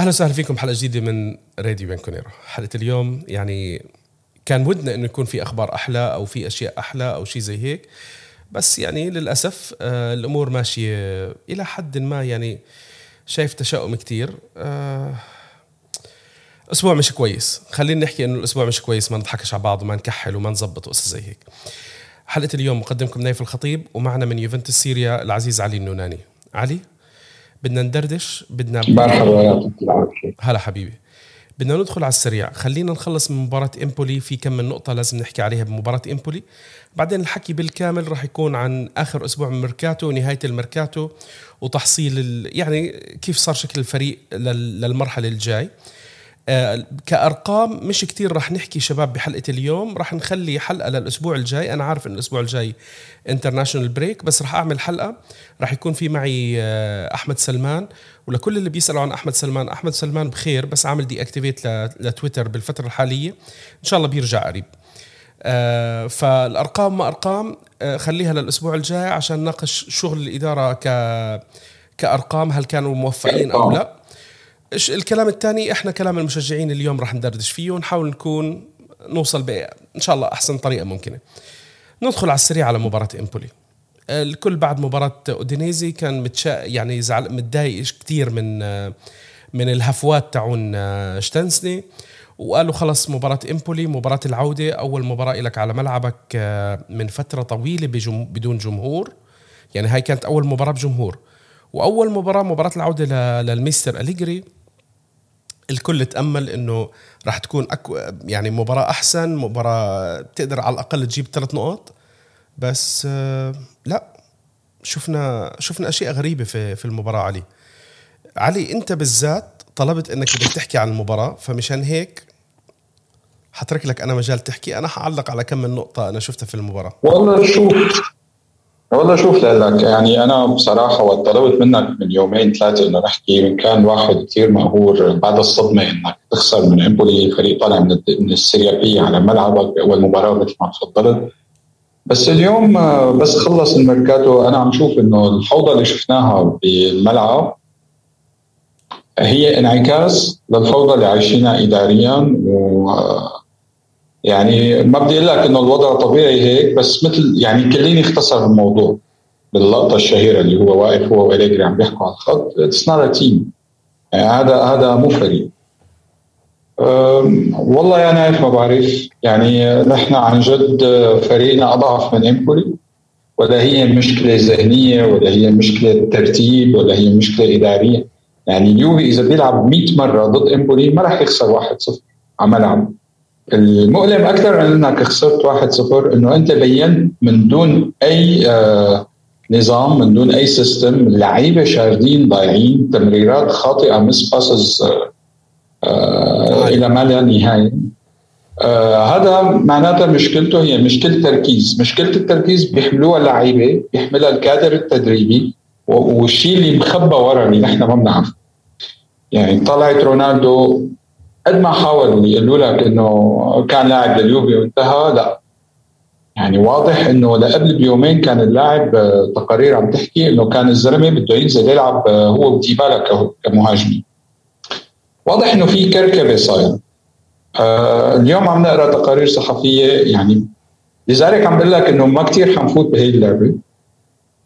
أهلا وسهلا فيكم حلقه جديدة من راديو بيانكونيرو حلقة اليوم يعني كان ودنا إنه يكون في أخبار أحلى أو في أشياء أحلى أو شيء زي هيك. بس يعني للأسف آه الأمور ماشية إلى حد ما يعني شايف تشاؤم كتير. آه أسبوع مش كويس. خلينا نحكي إنه الأسبوع مش كويس ما نضحكش على بعض وما نكحل وما نظبط وقصص زي هيك. حلقة اليوم مقدمكم نايف الخطيب ومعنا من يوفنتوس سيريا العزيز علي النوناني. علي؟ بدنا ندردش بدنا مرحبا هلا حبيبي. بدنا ندخل على السريع. خلينا نخلص من مباراة إمبولي. في كم من نقطة لازم نحكي عليها بمباراة إمبولي. بعدين الحكي بالكامل راح يكون عن آخر أسبوع من الميركاتو ونهاية الميركاتو وتحصيل ال... يعني كيف صار شكل الفريق لل... للمرحلة الجاي. آه، كأرقام مش كتير رح نحكي شباب بحلقة اليوم. رح نخلي حلقة للأسبوع الجاي. أنا عارف إن الأسبوع الجاي international break بس رح أعمل حلقة. رح يكون في معي آه، أحمد سلمان. ولكل اللي بيسألوا عن أحمد سلمان أحمد سلمان بخير بس عامل deactivate لتويتر بالفترة الحالية. إن شاء الله بيرجع قريب. آه، فالأرقام ما أرقام خليها للأسبوع الجاي عشان نناقش شغل الإدارة ك كأرقام هل كانوا موفقين أو لا. الكلام الثاني إحنا كلام المشجعين اليوم راح ندردش فيه ونحاول نكون نوصل إن شاء الله أحسن طريقة ممكنة. ندخل على السريع على مباراة إمبولي. الكل بعد مباراة أودينيزي كان متشا يعني زعل متضايق كثير من من الهفوات تاعون شتنسني وقالوا خلص مباراة إمبولي مباراة العودة أول مباراة لك على ملعبك من فترة طويلة بجم بدون جمهور. يعني هاي كانت أول مباراة بجمهور. وأول مباراة مباراة العودة للميستر أليجري. الكل تأمل إنه راح تكون أكو يعني مباراة أحسن مباراة تقدر على الأقل تجيب ثلاث نقاط. بس آه، لا شفنا شفنا أشياء غريبة في في المباراة علي. علي أنت بالذات طلبت إنك بدك تحكي عن المباراة فمشان هيك حترك لك أنا مجال تحكي. أنا حعلق على كم من نقطة أنا شفتها في المباراة. والله شوف والله شوف لك يعني أنا بصراحة وقت طلبت منك من يومين ثلاثة إنه نحكي كان واحد كثير مهور بعد الصدمة إنك تخسر من إمبولي فريق طالع من من السيريا بي على ملعبك بأول مباراة مثل ما تفضلت. بس اليوم بس خلص الميركاتو. أنا عم شوف إنه الفوضى اللي شفناها بالملعب هي انعكاس للفوضى اللي عايشينها اداريا و يعني ما بدي أقول لك إنه الوضع طبيعي هيك بس مثل يعني كيليني اختصر الموضوع باللقطة الشهيرة اللي هو واقف هو وأليجري عم بيحكوا على الخط. it's not team هذا هذا مو فريق. والله يا نايف ما بعرف. يعني نحن عن جد فريقنا أضعف من امبولي ولا هي مشكلة ذهنية ولا هي مشكلة ترتيب ولا هي مشكلة إدارية. يعني اليوفي إذا بيلعب 100 مرة ضد امبولي ما راح يخسر 1-0 على ملعب المؤلم أكثر من إنك خسرت 1-0 إنه أنت بينت من دون أي آه نظام من دون أي system اللعيبه شاردين ضايعين تمريرات خاطئة mis-passes آه آه إلى ما لا نهايه آه هذا معناتها مشكلته هي مشكلة تركيز مشكلة التركيز بيحملوها اللعيبة بيحملها الكادر التدريبي والشيء اللي مخبى ورا اللي نحن ما بنعرفه. يعني طلعت رونالدو قد ما حاولوا يقولوا لك إنه كان لاعب لليوفي وانتهى لا. يعني واضح إنه لقبل بيومين كان اللاعب آه، تقارير عم تحكي إنه كان الزلمة بده ينزل يلعب آه، هو وديبالا كمهاجمين. واضح إنه في كركبة صاير آه اليوم عم نقرأ تقارير صحفية يعني لذلك عم بقول لك إنه ما كثير حنفوت بهي اللعبة.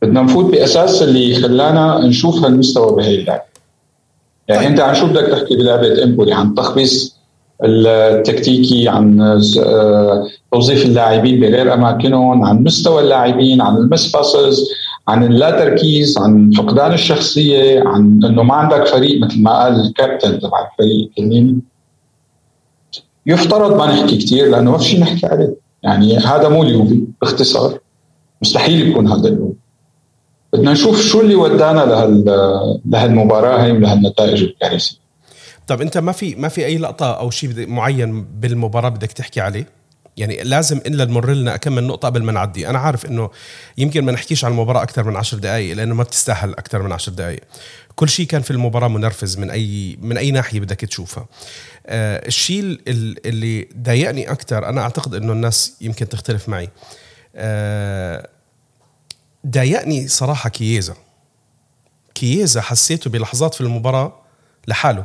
بدنا نفوت بأساس اللي خلانا نشوف هالمستوى بهي اللعبة. يعني طيب. انت عن شو بدك تحكي بلعبة امبولي عن تخبيص التكتيكي عن آه، توظيف اللاعبين بغير أماكنهم عن مستوى اللاعبين عن ال mis-passes عن اللا تركيز عن فقدان الشخصية عن إنه ما عندك فريق مثل ما قال الكابتن تبع الفريق كلمني يفترض ما نحكي كثير لأنه ما في شيء نحكي عليه. يعني هذا مو اليوفي باختصار. مستحيل يكون هذا اليوفي. بدنا نشوف شو اللي ودانا لهال لهالمباراة هي ولهالنتائج الكارثية. طب أنت ما في ما في أي لقطة أو شيء معين بالمباراة بدك تحكي عليه؟ يعني لازم الا نمر لنا كم من نقطة قبل ما نعدي. أنا عارف إنه يمكن ما نحكيش عن المباراة أكثر من عشر دقائق لأنه ما بتستاهل أكثر من عشر دقائق كل شيء كان في المباراة منرفز من اي من أي ناحية بدك تشوفها. آه الشيء اللي ضايقني أكثر أنا أعتقد إنه الناس يمكن تختلف معي. آه ضايقني صراحة كييزا. كييزا حسيته بلحظات في المباراة لحاله.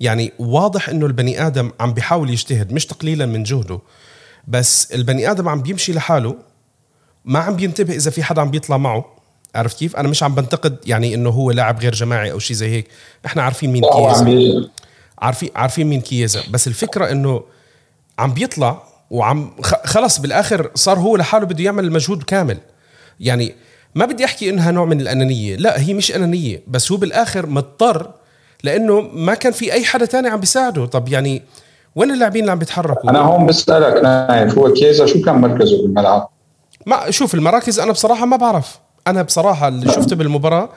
يعني واضح إنه البني آدم عم بيحاول يجتهد مش تقليلا من جهده. بس البني آدم عم بيمشي لحاله ما عم بينتبه إذا في حدا عم بيطلع معه. عرفت كيف؟ أنا مش عم بنتقد يعني إنه هو لاعب غير جماعي أو شيء زي هيك، إحنا عارفين مين كيزا عارفين عارفين مين كيزا، بس الفكرة إنه عم بيطلع وعم خلص بالآخر صار هو لحاله بده يعمل المجهود كامل. يعني ما بدي أحكي إنها نوع من الأنانية، لا هي مش أنانية، بس هو بالآخر مضطر لأنه ما كان في أي حدا تاني عم بيساعده، طب يعني وين اللاعبين اللي عم بيتحركوا؟ أنا هون بسألك نايف هو كيزا شو كان مركزه بالملعب؟ ما شوف المراكز أنا بصراحة ما بعرف. أنا بصراحة اللي شفته بالمباراة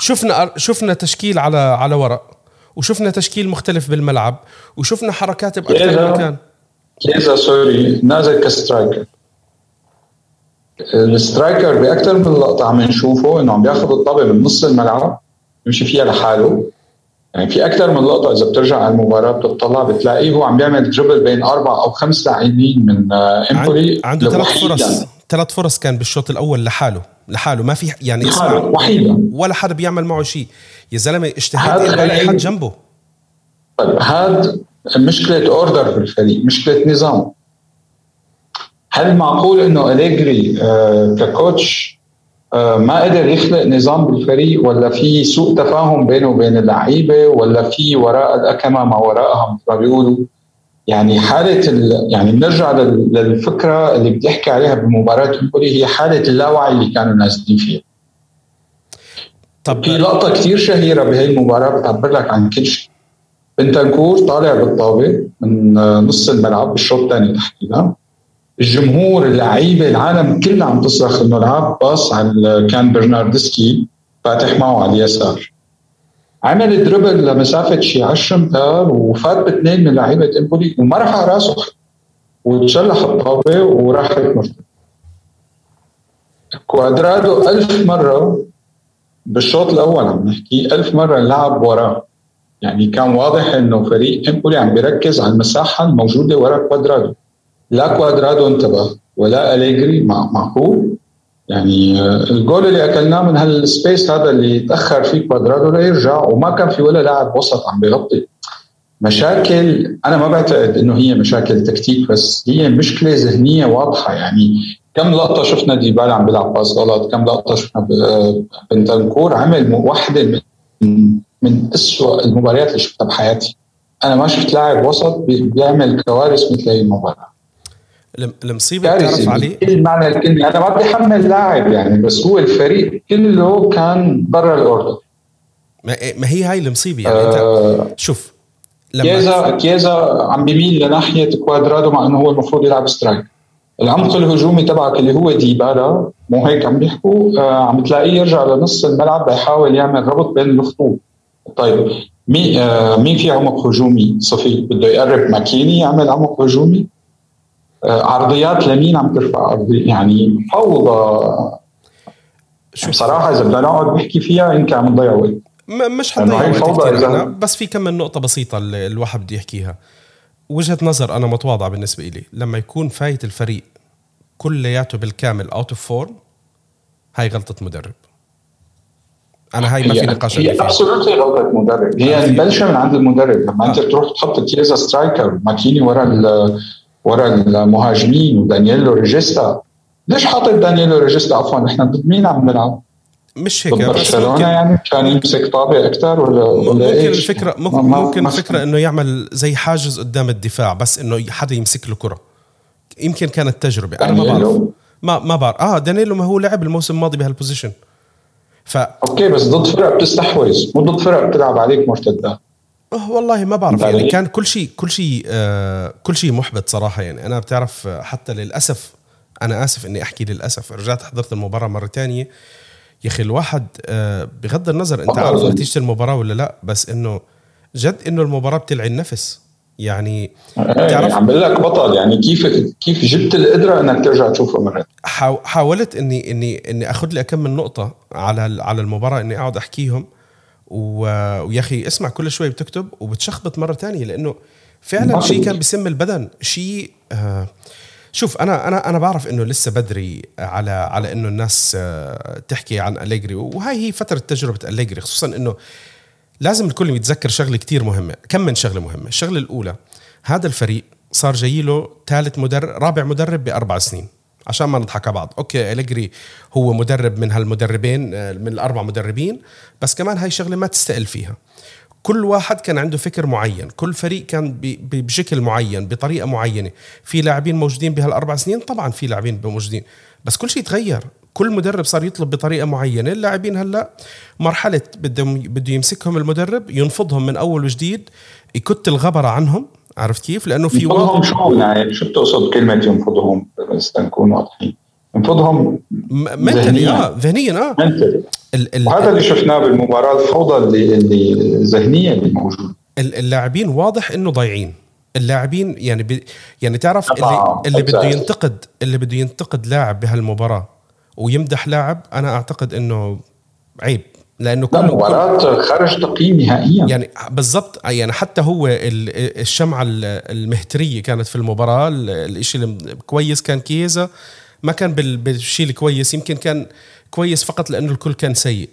شفنا شفنا تشكيل على على ورق وشفنا تشكيل مختلف بالملعب وشفنا حركات باكثر مكان. كيزا sorry نازل ك striker. ال striker باكثر من لقطة عم نشوفه إنه عم بياخذ الطابة من نص الملعب يمشي فيها لحاله. يعني في أكثر من لقطة إذا بترجع على المباراة بتطلع بتلاقيه هو عم بيعمل dribble بين أربع أو خمس لاعبين من امبولي عنده ثلاث فرص ثلاث فرص كان بالشوط الأول لحاله لحاله. ما في يعني لحاله وحيدا. ولا حدا بيعمل معه شيء. يا زلمة اجتهد ولا حد جنبه. طيب هذا مشكلة order بالفريق مشكلة نظام. هل معقول إنه اليجري آه ك coach آه ما قدر يخلق نظام بالفريق؟ ولا في سوء تفاهم بينه وبين اللعيبة؟ ولا في وراء الأكمة ما وراءها مثل ما بيقولوا يعني حالة يعني بنرجع للفكرة اللي بدي أحكي عليها بمباراة امبولي هي حالة اللاوعي اللي كانوا نازلين فيها. طب في لقطة كثير شهيرة بهي المباراة بتعبر لك عن كل شيء. بنتنكور طالع بالطابه من نص الملعب بالشوط الثاني تحديدا. الجمهور اللعيبة العالم كله عم تصرخ إنه لعب pass على كان برناردسكي فاتح معه على اليسار. عمل dribble لمسافة شي 10 امتار وفات باثنين من لعيبة إمبولي وما رفع راسه وتشلحط الطابة وراح مرتد كوادرادو ألف مرة بالشوط الأول عم نحكي ألف مرة لعب وراه. يعني كان واضح إنه فريق إمبولي عم بيركز على المساحة الموجودة وراء كوادرادو. لا كوادرادو انتبه ولا أليجري معقول؟ يعني آه، الجول اللي أكلناه من هال space هذا اللي تأخر فيه كوادرادو ليرجع وما كان في ولا لاعب وسط عم بيغطي. مشاكل أنا ما بعتقد إنه هي مشاكل تكتيك بس هي مشكلة ذهنية واضحة. يعني كم لقطة شفنا ديبالا عم بيلعب pass غلط كم لقطة شفنا آه، بنتانكور عمل واحدة من من اسوء المباريات اللي شفتها بحياتي. أنا ما شفت لاعب وسط بيعمل كوارث مثل هي المباراة. المصيبه بتعرف علي كل معنى الكلمة. أنا ما بدي أحمل لاعب يعني بس هو الفريق كله كان برا ال rhythm ما هي هاي المصيبة يعني؟ آه انت شوف لما كييزا كييزا عم بيميل لناحية كوادرادو مع إنه هو المفروض يلعب striker. العمق الهجومي تبعك اللي هو ديبالا مو هيك عم بيحكوا آه عم تلاقيه يرجع لنص الملعب بيحاول يعمل ربط بين الخطوط طيب مين آه مين في عمق هجومي؟ صفي بده يقرب ماكيني يعمل عمق هجومي؟ عرضيات لمين عم ترفع يعني فوضى. شو بصراحة إذا بدنا نقعد نحكي فيها يمكن عم نضيع وقت. مش حنضيع وقت كثير بس في كم نقطة بسيطة اللي الواحد بده يحكيها. وجهة نظر أنا متواضعة بالنسبة لي لما يكون فايت الفريق كلياته بالكامل out of form هاي غلطة مدرب. أنا هاي ما في نقاش هي absolutely غلطة مدرب. هي مبلشه من عند المدرب. لما آه. انت تروح تحط كييزا striker ماكيني ورا ورا المهاجمين ودانييلو regista. ليش حاطط دانييلو regista؟ عفوا نحن ضد مين عم نلعب؟ مش هيك برشلونة يعني كان يمسك طابه أكثر ولا ولا ممكن إيش؟ الفكرة ممكن, ممكن الفكرة إنه يعمل زي حاجز قدام الدفاع بس إنه حدا يمسك له كرة. يمكن كانت تجربة أنا ما بعرف. ما ما بعرف. آه دانييلو ما هو لعب الموسم الماضي بهال position ف okay بس ضد فرق بتستحوذ مو ضد فرق بتلعب عليك مرتدات أه والله ما بعرف. يعني كان كل شيء كل شيء آه كل شيء محبط صراحة. يعني أنا بتعرف حتى للأسف أنا آسف إني أحكي للأسف. رجعت حضرت المباراة مرة تانية. يا أخي الواحد آه بغض النظر أنت عارف نتيجة المباراة ولا لا بس إنه جد إنه المباراة بتلعي النفس. يعني تعرف عم بقول لك بطل. يعني كيف كيف جبت القدرة إنك ترجع تشوفه مرة؟ حاولت اني اني إني أخذ لي كم من نقطة على على المباراة إني أقعد أحكيهم. ويا أخي اسمع كل شوي بتكتب وبتشخبط مرة تانية لأنه فعلا شيء كان بسم البدن شيء آه شوف أنا أنا أنا بعرف إنه لسه بدري على على إنه الناس آه تحكي عن أليجري وهاي هي فترة تجربة أليجري خصوصا إنه لازم الكل يتذكر شغلة كتير مهمة. كم من شغلة مهمة؟ الشغلة الأولى هذا الفريق صار جاي له ثالث مدرب رابع مدرب بأربع سنين. عشان ما نضحك على بعض. أوكي إليجري هو مدرب من هالمدربين آه، من الأربع مدربين بس كمان هاي شغلة ما تستقل فيها. كل واحد كان عنده فكر معين كل فريق كان بشكل معين بطريقة معينة. في لاعبين موجودين بهالأربع سنين؟ طبعا في لاعبين موجودين بس كل شيء تغير. كل مدرب صار يطلب بطريقة معينة. اللاعبين هلأ مرحلة بده بده يمسكهم المدرب ينفضهم من أول وجديد يكت الغبرة عنهم عرفت كيف؟ لأنه في ينفضهم شو يعني شو بتقصد كلمة ينفضهم؟ بس نكون واضحين. ينفضهم منتلي آه ذهنيا آه. منتلي وهذا اللي شفناه بالمباراة الفوضى اللي اللي الذهنيه اللي موجوده اللاعبين واضح إنه ضايعين. اللاعبين يعني بي يعني تعرف اللي اللي بده ينتقد اللي بده ينتقد لاعب بهالمباراة ويمدح لاعب أنا أعتقد إنه عيب. لأنه كل مباراة خرج تقييم نهائيا. يعني بالضبط يعني حتى هو الشمعة المهترية كانت في المباراة الشيء الكويس كان كيزا ما كان بالشيء الكويس يمكن كان كويس فقط لأنه الكل كان سيء.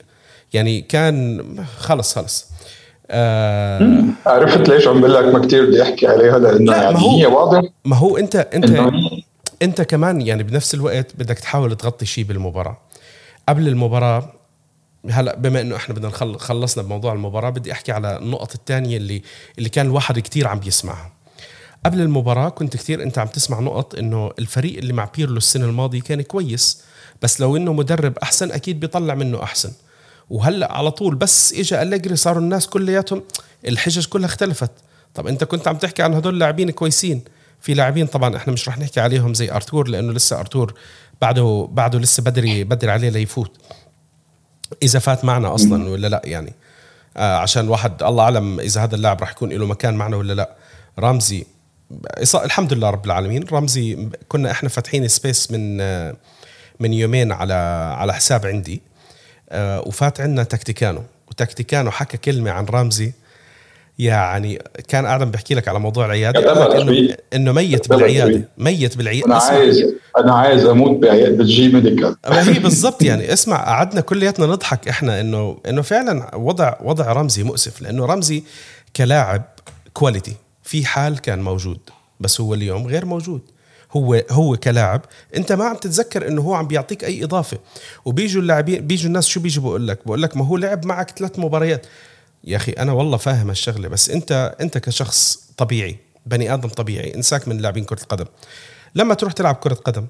يعني كان خلص خلص. آه عرفت ليش عم بقول لك ما كثير بدي أحكي عليها لأنه يعني هو هي واضح ما هو انت انت أنت كمان يعني بنفس الوقت بدك تحاول تغطي شيء بالمباراة. قبل المباراة هلا بما إنه إحنا بدنا خلصنا بموضوع المباراة بدي أحكي على النقط الثانية اللي اللي كان الواحد كتير عم بيسمعها. قبل المباراة كنت كثير أنت عم تسمع نقط إنه الفريق اللي مع بيرلو السنة الماضية كان كويس بس لو إنه مدرب أحسن أكيد بيطلع منه أحسن. وهلأ على طول بس اجى أليجري صاروا الناس كلياتهم الحجج كلها اختلفت. طب أنت كنت عم تحكي عن هدول اللاعبين كويسين. في لاعبين طبعا إحنا مش رح نحكي عليهم زي أرتور لأنه لسه أرتور بعده بعده لسه بدري بدري عليه ليفوت. إذا فات معنا أصلا ولا لا يعني؟ آه عشان واحد الله أعلم إذا هذا اللاعب راح يكون له مكان معنا ولا لا. رامزي الحمد لله رب العالمين. رمزي كنا إحنا فاتحين space من من يومين على على حساب عندي. آه، وفات عندنا تكتيكانو. وتكتيكانو حكى كلمة عن رمزي. يعني كان آدم بحكي لك على موضوع العيادة انه إنه ميت بالعيادة ميت بالعيادة. أنا عايز أنا عايز أموت بالجي ميديكال هي بالضبط يعني اسمع قعدنا كلياتنا نضحك إحنا انه إنه فعلا وضع وضع رمزي مؤسف لأنه رمزي كلاعب كواليتي في حال كان موجود بس هو اليوم غير موجود. هو هو كلاعب أنت ما عم تتذكر إنه هو عم بيعطيك أي إضافة. وبيجوا اللاعبين بيجوا الناس شو بيجوا بقول لك بقول لك ما هو لعب معك ثلاث مباريات. يا أخي أنا والله فاهم هالشغلة بس أنت أنت كشخص طبيعي بني آدم طبيعي انساك من لاعبين كرة القدم. لما تروح تلعب كرة قدم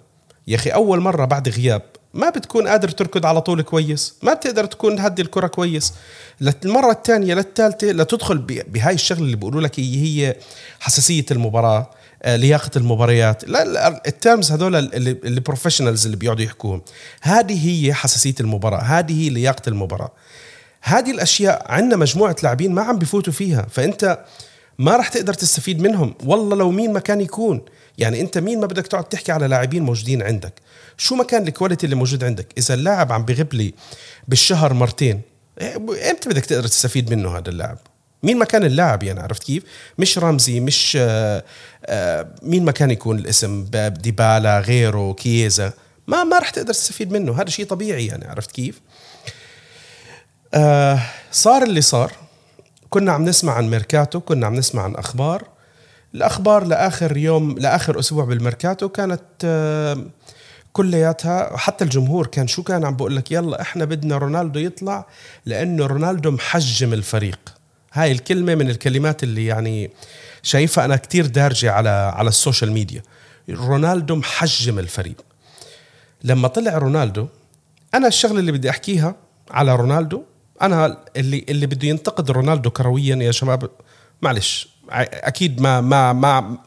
يا أخي أول مرة بعد غياب ما بتكون قادر تركض على طول كويس ما بتقدر تكون تهدي الكرة كويس. للمره الثانية للثالثه لتدخل بهاي الشغلة اللي بيقولوا لك هي حساسية المباراة آه، لياقة المباريات. لا ال terms هذول اللي, اللي professionals اللي بيقعدوا يحكوهم. هذه هي حساسية المباراة هذه هي لياقة المباراة. هذه الأشياء عندنا مجموعة لاعبين ما عم بفوتوا فيها فأنت ما راح تقدر تستفيد منهم. والله لو مين ما كان يكون. يعني أنت مين ما بدك تقعد تحكي على لاعبين موجودين عندك؟ شو ما كان الكواليتي اللي موجود عندك؟ إذا اللاعب عم بغيب لي بالشهر مرتين إيه، إمتى بدك تقدر تستفيد منه هذا اللاعب؟ مين ما كان اللاعب يعني عرفت كيف؟ مش رمزي مش آآ آآ مين ما كان يكون الاسم ديبالا غيره كييزا. ما ما راح تقدر تستفيد منه. هذا شيء طبيعي يعني عرفت كيف؟ آه صار اللي صار. كنا عم نسمع عن ميركاتو كنا عم نسمع عن أخبار. الأخبار لآخر يوم لآخر أسبوع بالميركاتو كانت آه كلياتها حتى الجمهور كان شو كان عم بقول لك يلا إحنا بدنا رونالدو يطلع لأنه رونالدو محجم الفريق. هاي الكلمة من الكلمات اللي يعني شايفها أنا كتير دارجة على على السوشيال ميديا. رونالدو محجم الفريق. لما طلع رونالدو أنا الشغلة اللي بدي أحكيها على رونالدو أنا اللي اللي بده ينتقد رونالدو كرويا يا شباب معلش أكيد ما ما ما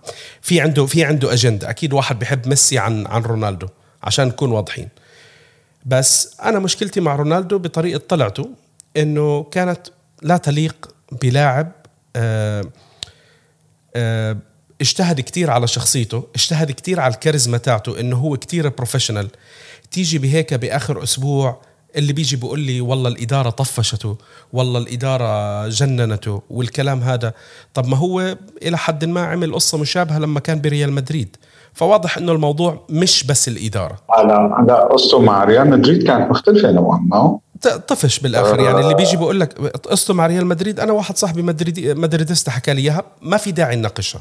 في عنده في عنده أجندة. أكيد واحد بحب ميسي عن عن رونالدو عشان نكون واضحين. بس أنا مشكلتي مع رونالدو بطريقة طلعته إنه كانت لا تليق بلاعب آه آه اجتهد كتير على شخصيته اجتهد كتير على الكاريزما تاعته إنه هو كتير professional تيجي بهيك بآخر أسبوع اللي بيجي بيقول لي والله الإدارة طفشته والله الإدارة جننته والكلام هذا. طب ما هو إلى حد ما عمل قصة مشابهة لما كان بريال مدريد. فواضح إنه الموضوع مش بس الإدارة. على على قصته مع ريال مدريد كانت مختلفة نوعا ما. طفش بالآخر. يعني اللي بيجي بقول لك قصته مع ريال مدريد أنا واحد صاحبي مدريدي مدريديستا حكى لي إياها ما في داعي نناقشها.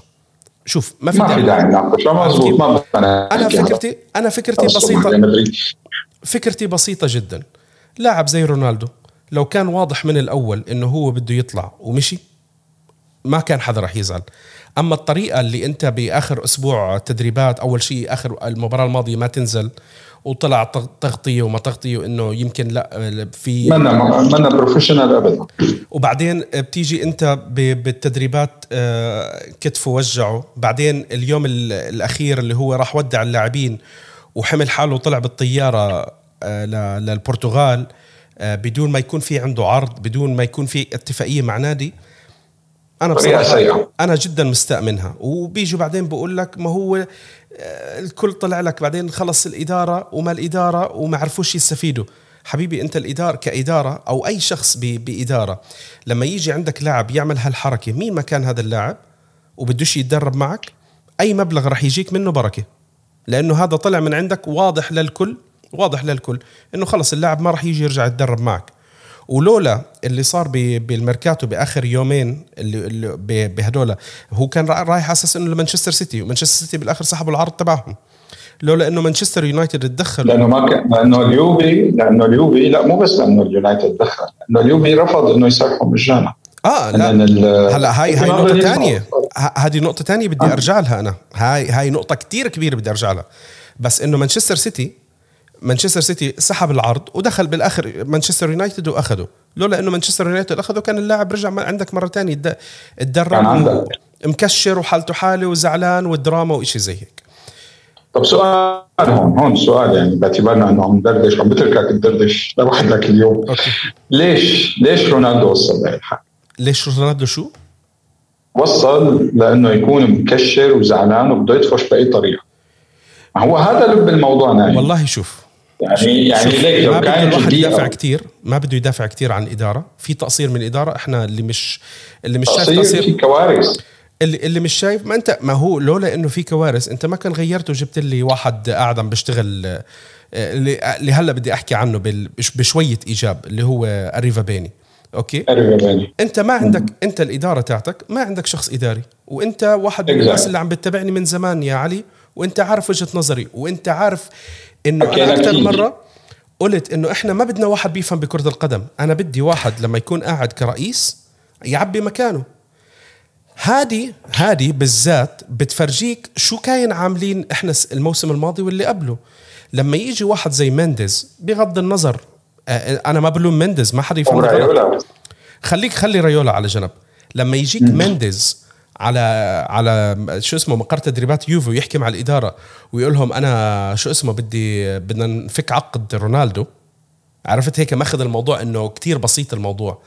شوف ما في ما داعي. نناقشها مضبوط ما أنا فكرتي أنا فكرتي بسيطة. فكرتي بسيطة جدا. لاعب زي رونالدو لو كان واضح من الأول إنه هو بده يطلع ومشي ما كان حدا رح يزعل. أما الطريقة اللي أنت بآخر أسبوع تدريبات أول شيء آخر المباراة الماضية ما تنزل وطلع تغطية وما تغطية انه يمكن لا في منا منا بروفيشنال ابدا. وبعدين بتيجي أنت بالتدريبات آه، كتفه وجعه بعدين اليوم الأخير اللي هو راح ودع اللاعبين وحمل حاله وطلع بالطيارة للبرتغال آه، بدون ما يكون في عنده عرض بدون ما يكون في اتفاقية مع نادي. أنا بصراحة أنا جدا مستاء منها. وبيجوا بعدين بقول لك ما هو آه، الكل طلع لك بعدين خلص الإدارة وما الإدارة وما عرفوش يستفيدوا. حبيبي أنت الاداره كإدارة أو أي شخص بإدارة لما يجي عندك لاعب يعمل هالحركة مين ما كان هذا اللاعب وبدوش يتدرب معك أي مبلغ راح يجيك منه بركة. لأنه هذا طلع من عندك واضح للكل. واضح للكل إنه خلص اللاعب ما راح يجي يرجع يتدرب معك. ولولا اللي صار بالميركاتو بآخر يومين اللي, بهدول هو كان رايح أساس إنه لمانشستر سيتي ومانشستر سيتي بالآخر سحبوا العرض تبعهم. لولا إنه مانشستر يونايتد تدخل. لأنه ما كان لأنه اليوفي لأنه اليوفي لا مو بس لأنه اليونايتد تدخل لأنه اليوفي رفض إنه يسرحوا مجانا آه لا. هلا هاي هاي نقطة ثانية هذه نقطة ثانية بدي آه. أرجع لها أنا. هاي هاي نقطة كتير كبيرة بدي أرجع لها. بس إنه مانشستر سيتي مانشستر سيتي سحب العرض ودخل بالآخر مانشستر يونايتد وأخذه لولا إنه مانشستر يونايتد أخذه كان اللاعب رجع عندك مرة ثانية تدرب مكشر وحالته حالة وزعلان والدراما وإشي زي هيك طب سؤال هون هون سؤال يعني باعتبارنا إنه عم ندردش عم بتركك تدردش لوحدك اليوم أوكي. ليش ليش رونالدو وصل لهالحال؟ ليش رونالدو شو؟ وصل لأنه يكون مكشر وزعلان وبده يطفش بأي طريقة هو هذا لب الموضوع نايم والله شوف يعني يعني ليك لو كان الواحد يدافع كثير ما بده يدافع كثير عن الاداره في تقصير من الاداره إحنا اللي مش اللي مش شايف تقصير في كوارث. اللي اللي مش شايف ما انت ما هو لولا إنه في كوارث أنت ما كان غيرت وجبت لي واحد قاعد عم بيشتغل آه، اللي هلا بدي أحكي عنه بشوية إيجاب اللي هو أريفا بيني. أوكي؟ بيني. أنت ما عندك أنت الإدارة تاعتك ما عندك شخص إداري. وأنت واحد من الناس اللي عم بتتابعني من زمان يا علي وأنت عارف وجهة نظري وأنت عارف إنه أنا أكثر مرة قلت إنه إحنا ما بدنا واحد بيفهم بكرة القدم. أنا بدي واحد لما يكون قاعد كرئيس يعبي مكانه. هادي هادي بالذات بتفرجيك شو كاين عاملين إحنا الموسم الماضي واللي قبله. لما يجي واحد زي مندز بغض النظر آه، أنا ما بلوم مندز ما حدا يفهم خليك خلي ريولا على جنب. لما يجيك مندز على على شو اسمه مقر تدريبات يوفي ويحكي مع الإدارة ويقول لهم أنا شو اسمه بدي بدنا نفك عقد رونالدو. عرفت هيك؟ مأخذ الموضوع إنه كتير بسيط الموضوع.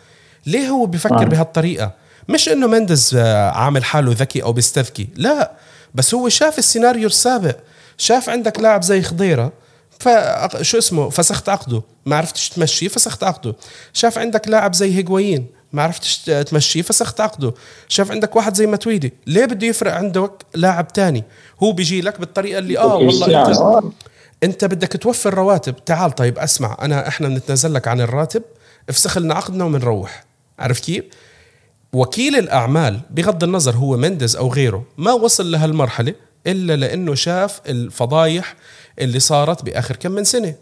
ليه هو بفكر آه. بهالطريقة؟ مش إنه مندز عامل حاله ذكي أو بيستذكي لا. بس هو شاف السيناريو السابق. شاف عندك لاعب زي خضيرة فشو اسمه فسخت عقده. ما عرفتش تمشي فسخت عقده. شاف عندك لاعب زي هيغوين ما عرفتش تمشيه فسخت عقده شاف عندك واحد زي متويدي ليه بده يفرق عندك لاعب تاني؟ هو بيجي لك بالطريقة اللي آه والله انت, أنت بدك توفر رواتب. تعال طيب أسمع أنا إحنا بنتنازل لك عن الراتب. افسخ لنا عقدنا وبنروح عرفت كيف؟ وكيل الأعمال بغض النظر هو مندز أو غيره ما وصل لهالمرحلة إلا لأنه شاف الفضايح اللي صارت بآخر كم من سنة.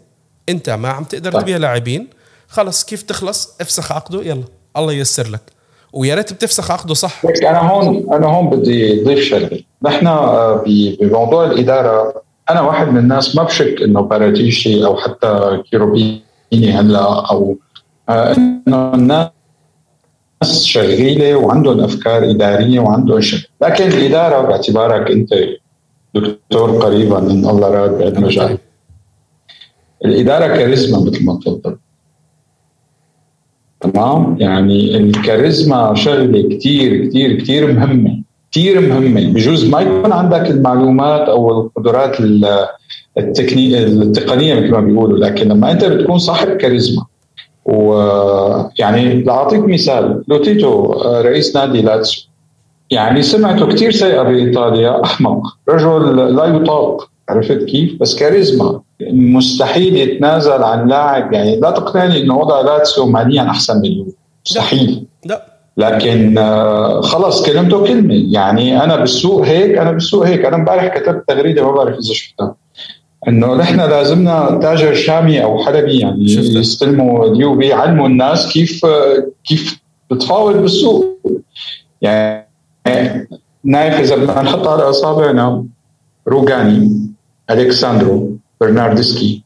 أنت ما عم تقدر. تبيع لاعبين. خلص كيف تخلص؟ افسخ عقده يلا. الله ييسر لك. ويا ريت بتفسخ عقده صح. أنا هون أنا هون بدي اضيف شغلة. نحن آه، بموضوع الإدارة أنا واحد من الناس ما بشك إنه باراتيشي أو حتى كيروبيني هلأ أو آه، إنه الناس شغيلة وعندهم أفكار إدارية وعندهم شغل. لكن الإدارة باعتبارك أنت دكتور قريبا من الله راد بعد مجال الإدارة كاريزما مثل ما تفضل. تمام؟ يعني الكاريزما شغلة كثير كثير كثير مهمة كثير مهمة. بجوز ما يكون عندك المعلومات أو القدرات التقنيه التقنية مثل ما بيقولوا لكن لما أنت بتكون صاحب كاريزما ويعني لأعطيك مثال لوتيتو رئيس نادي لاتسيو يعني سمعته كثير سيئة بإيطاليا أحمق رجل لا يطاق عرفت كيف؟ بس كاريزما. مستحيل يتنازل عن لاعب يعني لا تقنعني انه وضع لاتسيو ماليا أحسن من اليوفي مستحيل. لا. لكن آه، خلص كلمته كلمة. يعني أنا بالسوق هيك أنا بالسوق هيك. أنا امبارح كتبت تغريدة ما بعرف إذا شفتها. إنه نحن لازمنا تاجر شامي أو حلبي يعني شفتها. يستلموا اليوفي يعلموا الناس كيف كيف بتفاوض بالسوق. يعني نايف إذا بدنا نحط على إصابعنا روجاني الكساندرو برناردسكي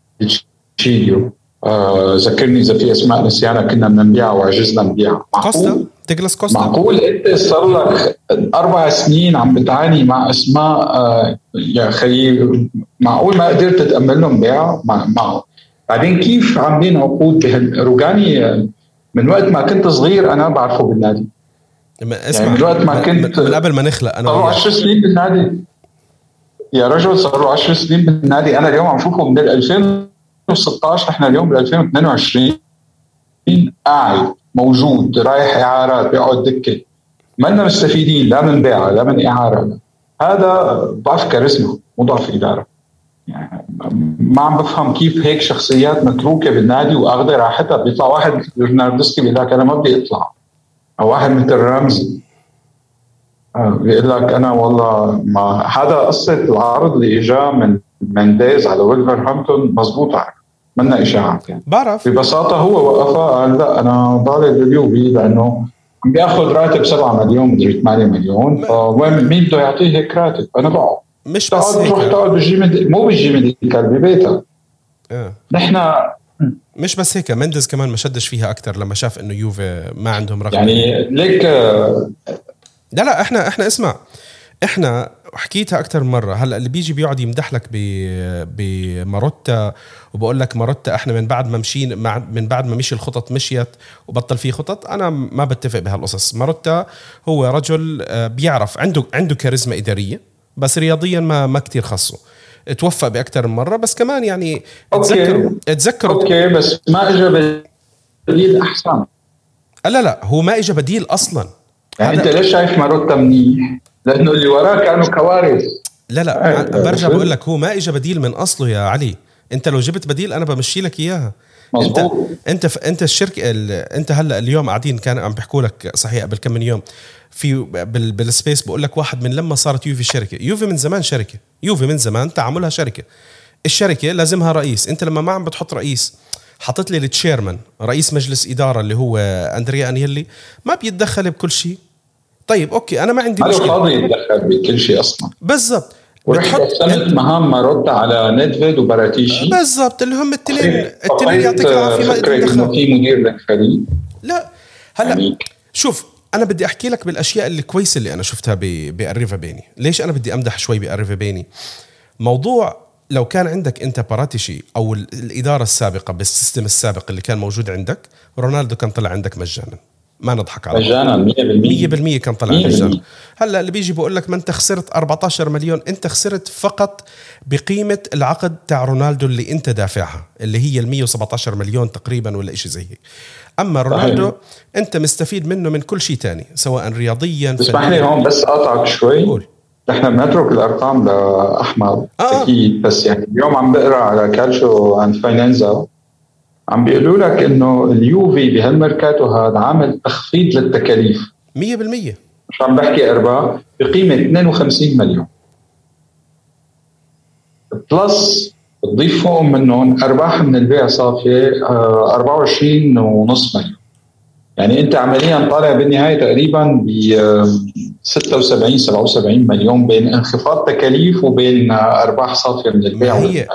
تشيليو آه ذكرني اذا في اسماء نسيانها كنا بدنا نبيعها وعجزنا نبيعها كوستا ديغلاس كوستا معقول انت صار لك أربع سنين عم بتعاني مع اسماء آه يا خيي معقول ما قدرت تامن لهم بيع مع معه بعدين كيف عاملين عقود بهالروجاني آه، من وقت ما كنت صغير أنا بعرفه بالنادي. ما اسمع يعني من وقت ما كنت- من قبل ما نخلق أنا صار له وياك 10 سنين بالنادي. يا رجل صار له 10 سنين بالنادي. أنا اليوم عم شوفه من ال 2016 نحن اليوم بال 2022 قاعد موجود رايح اعارات بيقعد دكة. منا مستفيدين لا من بيعه لا من إعارة. هذا ضعف كاريزما مو ضعف إدارة. يعني ما عم بفهم كيف هيك شخصيات متروكة بالنادي وأخذة راحتها. بيطلع واحد مثل برناردسكي بيقول لك أنا ما بدي اطلع أو واحد مثل رمزي بيقول لك أنا والله ما هذا قصة العرض اللي اجى من منديز على ولفرهامبتون مضبوطه منا اشاعات يعني بعرف. ببساطة هو وقفها قال لا أنا ضايل باليوفي لأنه عم بيأخذ راتب 7 مليون مدري 8 مليون. فوين مين بده يعطيه هيك راتب؟ أنا بقعد مش بس تقعد تروح تقعد بالجيم مو بال J Medical ببيتها آه. نحن مش بس هيك مندز كمان ما شدش فيها أكثر لما شاف إنه يوفي ما عندهم رغبه يعني ليك آه، لا لا إحنا إحنا اسمع إحنا حكيتها أكثر من مرة. هلأ اللي بيجي بيقعد يمدح لك ب- بماروتا وبقول لك ماروتا إحنا من بعد ما مشينا من بعد ما مشي الخطط مشيت وبطل في خطط أنا ما بتفق بهالقصص. ماروتا هو رجل آه، بيعرف عنده عنده كاريزما إدارية بس رياضيا ما ما كثير خصه توفق باكثر من مرة بس كمان يعني أوكي. تذكروا تذكروا أوكي بس ما اجى بديل أحسن. لا لا هو ما اجى بديل أصلا. انت ليش شايف ماروتا منيح؟ لأنه اللي وراه كانوا كوارث. لا لا برجع بقول لك هو ما اجى بديل من أصله يا علي. أنت لو جبت بديل أنا بمشي لك إياها. انت أنت. أنت الشركة ال... أنت هلأ اليوم قاعدين كان عم بيحكوا لك صحيح قبل كم من يوم. في بال... بال space بقول لك واحد من لما صارت يوفي شركة. يوفي من زمان شركة. يوفي من زمان تعاملها شركة. الشركة لازمها رئيس. أنت لما ما عم بتحط رئيس حطت لي ال chairman رئيس مجلس إدارة اللي هو أندريا أنيلي ما بيتدخل بكل شيء. طيب أوكي أنا ما عندي هذا مشكلة. فاضي يتدخل بكل شيء أصلا. بالضبط. ورحت قسمت مهام ماروتا على نيدفيد وبراتيشي بالضبط اللي هم التنين التنين يعطيك العافية ما إنه في مدير للفريق لا هلا يعني شوف أنا بدي أحكي لك بالأشياء اللي كويسة اللي أنا شفتها بأريفابيني. ليش أنا بدي أمدح شوي بأريفابيني؟ موضوع لو كان عندك أنت باراتيشي أو ال- الإدارة السابقة بال system السابق اللي كان موجود عندك رونالدو كان طلع عندك مجانا. ما نضحك على. مجانا 100% 100% كان طلع مجانا. هلا اللي بيجي بقول لك ما انت خسرت 14 مليون انت خسرت فقط بقيمة العقد تاع رونالدو اللي انت دافعها اللي هي ال 117 مليون تقريبا ولا شيء زي هيك أما رونالدو صحيح. انت مستفيد منه من كل شيء تاني سواء رياضيا اسمح لي. هون بس أقطعك شوي قول نحن بنترك الأرقام لأحمد آه. أكيد بس يعني اليوم عم بقرأ على Calcio e Finanza عم بيقولوا لك إنه اليوفي بهالميركاتو هذا عامل تخفيض للتكاليف. 100% مش عم بحكي ارباح بقيمة 52 مليون. plus تضيف فوق منهم أرباح من البيع صافية آه، 24 ونص مليون. يعني أنت عمليا طالع بالنهاية تقريبا ب آه، 76 77 مليون بين انخفاض تكاليف وبين آه، أرباح صافية من البيع هي؟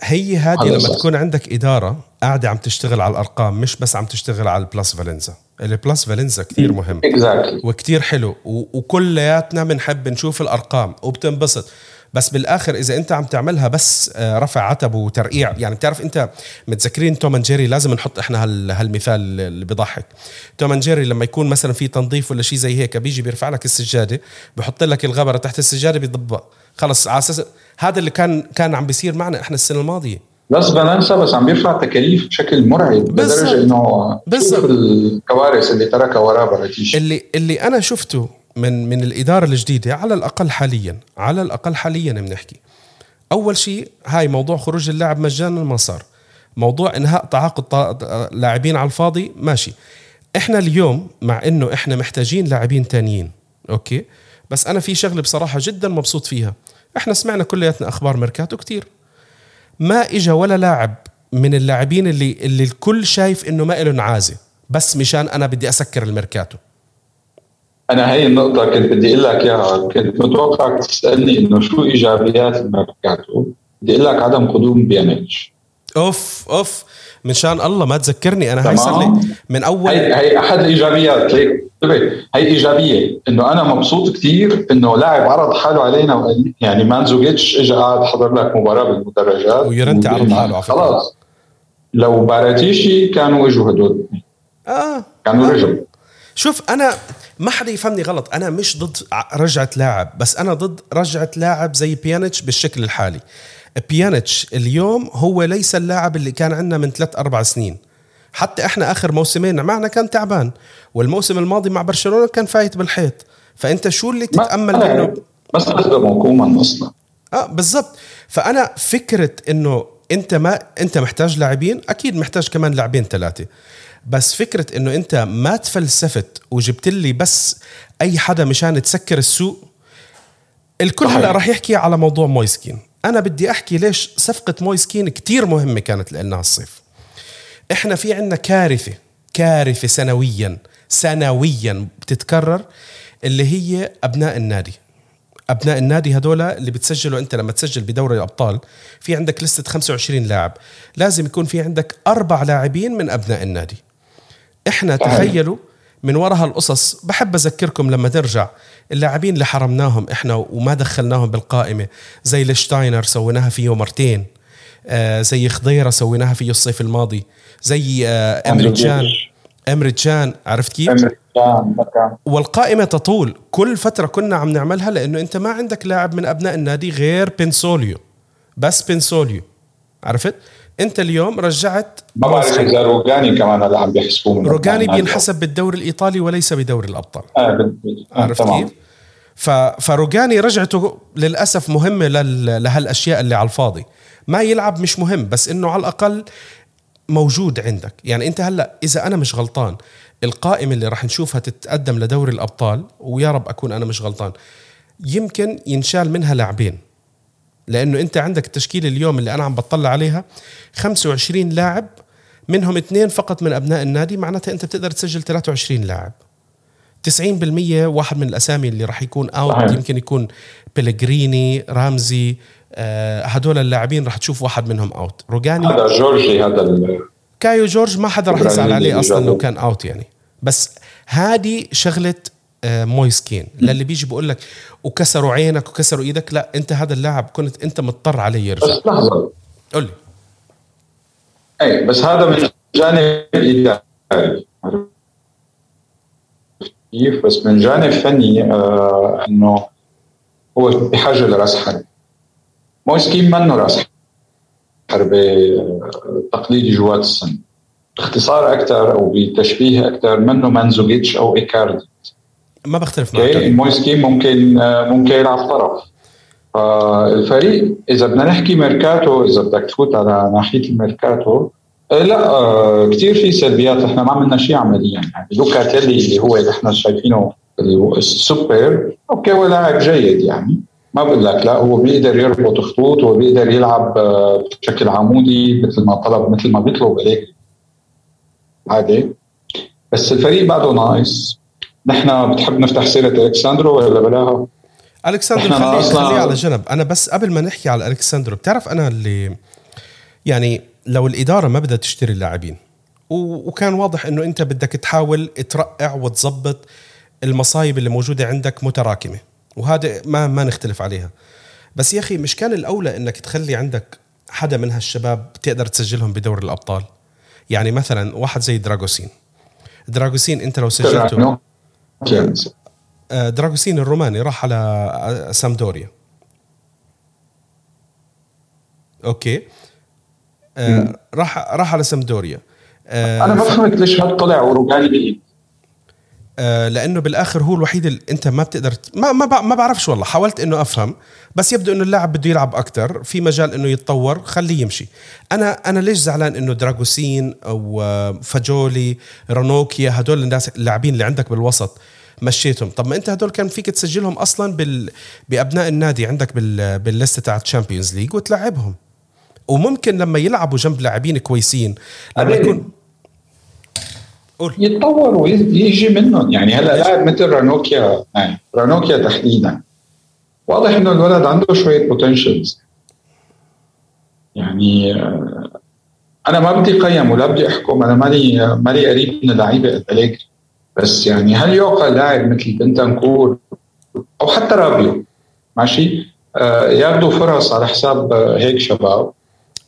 هي هذه لما صح. تكون عندك إدارة قاعدة عم تشتغل على الأرقام مش بس عم تشتغل على ال plusvalenza. ال plusvalenza كثير مهم. exactly وكتير حلو. وكلياتنا بنحب نشوف الأرقام وبتنبسط. بس بالآخر إذا أنت عم تعملها بس آه، رفع عتب وترقيع. يعني بتعرف أنت متذكرين توم أند جيري؟ لازم نحط إحنا هال هالمثال اللي بيضحك توم أند جيري لما يكون مثلا في تنظيف ولا شيء زي هيك بيجي بيرفع لك السجادة بحط لك الغبرة تحت السجادة بيضبها خلص على أساس هذا اللي كان كان عم بيصير معنا إحنا السنة الماضية. بس فالنسا بس عم بيرفع تكاليف بشكل مرعب. لدرجة إنه بالضبط. شوف الكوارث اللي تركها وراه براتيش اللي اللي أنا شفته من من الإدارة الجديدة على الأقل حاليا على الأقل حاليا بنحكي. أول شيء هاي موضوع خروج اللاعب مجانا ما صار موضوع إنهاء تعاقد لاعبين على الفاضي ماشي. إحنا اليوم مع إنه إحنا محتاجين لاعبين تانيين أوكي؟ بس أنا في شغلة بصراحة جدا مبسوط فيها. إحنا سمعنا كلياتنا أخبار ميركاتو كتير. ما اجى ولا لاعب من اللاعبين اللي اللي الكل شايف إنه ما له عازه بس مشان أنا بدي أسكر الميركاتو. أنا هي النقطة كنت بدي أقول لك إياها. كنت متوقعك تسألني إنه شو إيجابيات الميركاتو؟ بدي أقول لك عدم قدوم بيانيتش أوف أوف. مشان الله ما تذكرني. أنا هاي صار لي. من أول هي هي أحد الإيجابيات. ليك انتبه هي إيجابية. إنه أنا مبسوط كثير إنه لاعب عرض حاله علينا يعني مانزوكيتش اجى قاعد حضر لك مباراة بالمدرجات. ويورنتي عرض حاله على. خلاص. لو باراتيشي كانوا إجوا هدول. آه. كانوا رجعوا. شوف أنا ما حدا يفهمني غلط. أنا مش ضد رجعة لاعب بس أنا ضد رجعة لاعب زي بيانيتش بالشكل الحالي. بيانيتش اليوم هو ليس اللاعب اللي كان عندنا من ثلاث أربع سنين. حتى إحنا آخر موسمين معنا كان تعبان. والموسم الماضي مع برشلونة كان فايت بالحيط. فأنت شو اللي ما- تتأمل منه ما استخدموا كومان أصلا. آه بالضبط. فأنا فكرة إنه أنت ما أنت محتاج لاعبين أكيد محتاج كمان لاعبين ثلاثة. بس فكرة إنه أنت ما تفلسفت وجبت لي بس أي حدا مشان تسكر السوق الكل. هلا راح يحكي على موضوع مويسكين أنا بدي أحكي ليش صفقة مويسكين كتير مهمة كانت لنا هالصيف. إحنا في عندنا كارثة كارثة سنويا سنويا بتتكرر اللي هي أبناء النادي. أبناء النادي هدول اللي بتسجلوا أنت لما تسجل بدوري الأبطال في عندك لستة 25 لاعب. لازم يكون في عندك أربع لاعبين من أبناء النادي. إحنا. تخيلوا من وراء هالقصص بحب أذكركم لما نرجع اللاعبين اللي حرمناهم إحنا وما دخلناهم بالقائمة زي الشتاينر سويناها فيه مرتين آه زي خضيرة سويناها فيه الصيف الماضي زي آه امري جان امري جان عرفت كيف؟ والقائمة تطول كل فترة كنا عم نعملها لأنه أنت ما عندك لاعب من أبناء النادي غير بنسوليو بس بنسوليو عرفت؟ أنت اليوم رجعت ما بعرف إذا روجاني كمان هلا عم بيحسبوه من روجاني. بينحسب بالدوري الإيطالي وليس بدوري الأبطال آه بال- آه، عرفت. كيف؟ ف... فروجاني رجعته للأسف مهمة لل... لهالأشياء اللي على الفاضي ما يلعب مش مهم بس إنه على الأقل موجود عندك يعني أنت هلا إذا أنا مش غلطان القائمة اللي راح نشوفها تتقدم لدوري الأبطال ويا رب أكون أنا مش غلطان يمكن ينشال منها لاعبين لأنه أنت عندك التشكيلة اليوم اللي أنا عم بطلع عليها 25 لاعب منهم اثنين فقط من أبناء النادي معناتها أنت بتقدر تسجل 23 لاعب 90% واحد من الأسامي اللي راح يكون out صحيح. يمكن يكون بيلغريني رامزي آه هدول اللاعبين راح تشوف واحد منهم out روجاني هذا جورجي هذا كايو جورج ما حدا راح يزعل عليه أصلا لو. كان out يعني بس هذه شغلة آه، مويس كين للي بيجي بقول لك وكسروا عينك وكسروا إيدك لا انت هذا اللاعب كنت انت مضطر عليه يرجع بس لحظة. قول لي. اي بس هذا من جانب اداري كيف؟ بس من جانب فني آه إنه هو بحاجة لرأس حربة مويس كين منه رأس حربة آه، تقليدي جوات السن. باختصار أكثر أو بتشبيه أكثر منه ماندزوكيتش أو إيكاردي. ما بختلف معك. okay مويس كين ممكن آه، ممكن يلعب طرف. فالفريق إذا بدنا نحكي ميركاتو إذا بدك تفوت على ناحية الميركاتو آه، لا آه، كثير في سلبيات. إحنا ما عملنا شيء عمليا. يعني لوكاتيلي اللي هو اللي إحنا شايفينه ال super okay هو لاعب جيد يعني. ما بقول لك لا هو بيقدر يربط خطوط هو بيقدر يلعب بشكل عمودي مثل ما طلب مثل ما بيطلب عليك عادي. بس الفريق بعده ناقص نحن بتحب نفتح سيرة الكساندرو ولا بلاها؟ ألكسندرو إحنا خليه أصلاً- على جنب. أنا بس قبل ما نحكي على ألكسندرو بتعرف أنا اللي يعني لو الإدارة ما بدها تشتري اللاعبين وكان واضح إنه أنت بدك تحاول ترقع وتظبط المصايب اللي موجودة عندك متراكمة وهذا ما ما نختلف عليها. بس يا أخي مش كان الأولى إنك تخلي عندك حدا من هالشباب تقدر تسجلهم بدوري الأبطال؟ يعني مثلا واحد زي دراغوسين. دراغوسين أنت لو سجلته دراغوسين الروماني راح على آه، سامبدوريا. okay. آه، راح راح على سامبدوريا. آه، أنا ما فهمت ليش ما طلع بعيد آه، لأنه بالآخر هو الوحيد اللي أنت ما بتقدر ما ما ما بعرفش والله حاولت إنه أفهم بس يبدو إنه اللاعب بده يلعب أكثر في مجال إنه يتطور خليه يمشي. أنا أنا ليش زعلان إنه دراغوسين أو فاجولي رانوكيا هدول الناس اللاعبين اللي عندك بالوسط مشيتهم. طب ما أنت هدول كان فيك تسجلهم أصلا بال... بأبناء النادي عندك بال... بال list تاعت Champions League وتلعبهم. وممكن لما يلعبوا جنب لاعبين كويسين لما يكون قول. يتطور ويجي منهم. يعني هلا لاعب مثل رانوكيا يعني رانوكيا تحديدا. واضح إنه الولد عنده شوية potentials يعني آه، أنا ما بدي قيم ولا بدي أحكم. أنا مالي مالي قريب من اللعيبة أليجري بس يعني هل يعقل لاعب مثل بنتنكور أو حتى رابيو؟ ماشي؟ آه، ياخذوا فرص على حساب هيك شباب.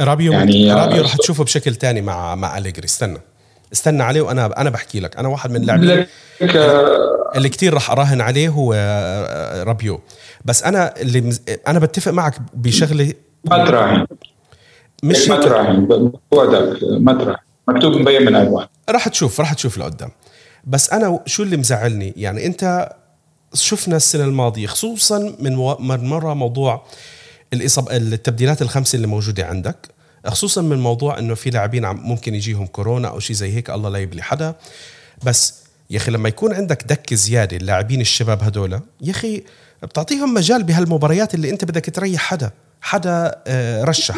رابيو يعني رابيو رح تشوفه بشكل تاني مع مع أليجري. استنى. استنى عليه وأنا أنا بحكي لك. أنا واحد من اللاعبين اللي كتير رح أراهن عليه هو آه، رابيو. بس أنا اللي أنا بتفق معك بشغله ما تراهن. مش ما تراهن. بوعدك. ما تراهن. مكتوب مبين من اول رح تشوف رح تشوف لقدام. بس أنا شو اللي مزعلني؟ يعني أنت شفنا السنة الماضية خصوصا من من مرة موضوع الاصاب التبديلات الخمسة اللي موجودة عندك. خصوصا من موضوع إنه في لاعبين ممكن يجيهم كورونا أو شيء زي هيك الله لا يبلي حدا. بس يا أخي لما يكون عندك دك زيادة اللاعبين الشباب هدول يا أخي بتعطيهم مجال بهالمباريات اللي أنت بدك تريح حدا حدا آه، رشح.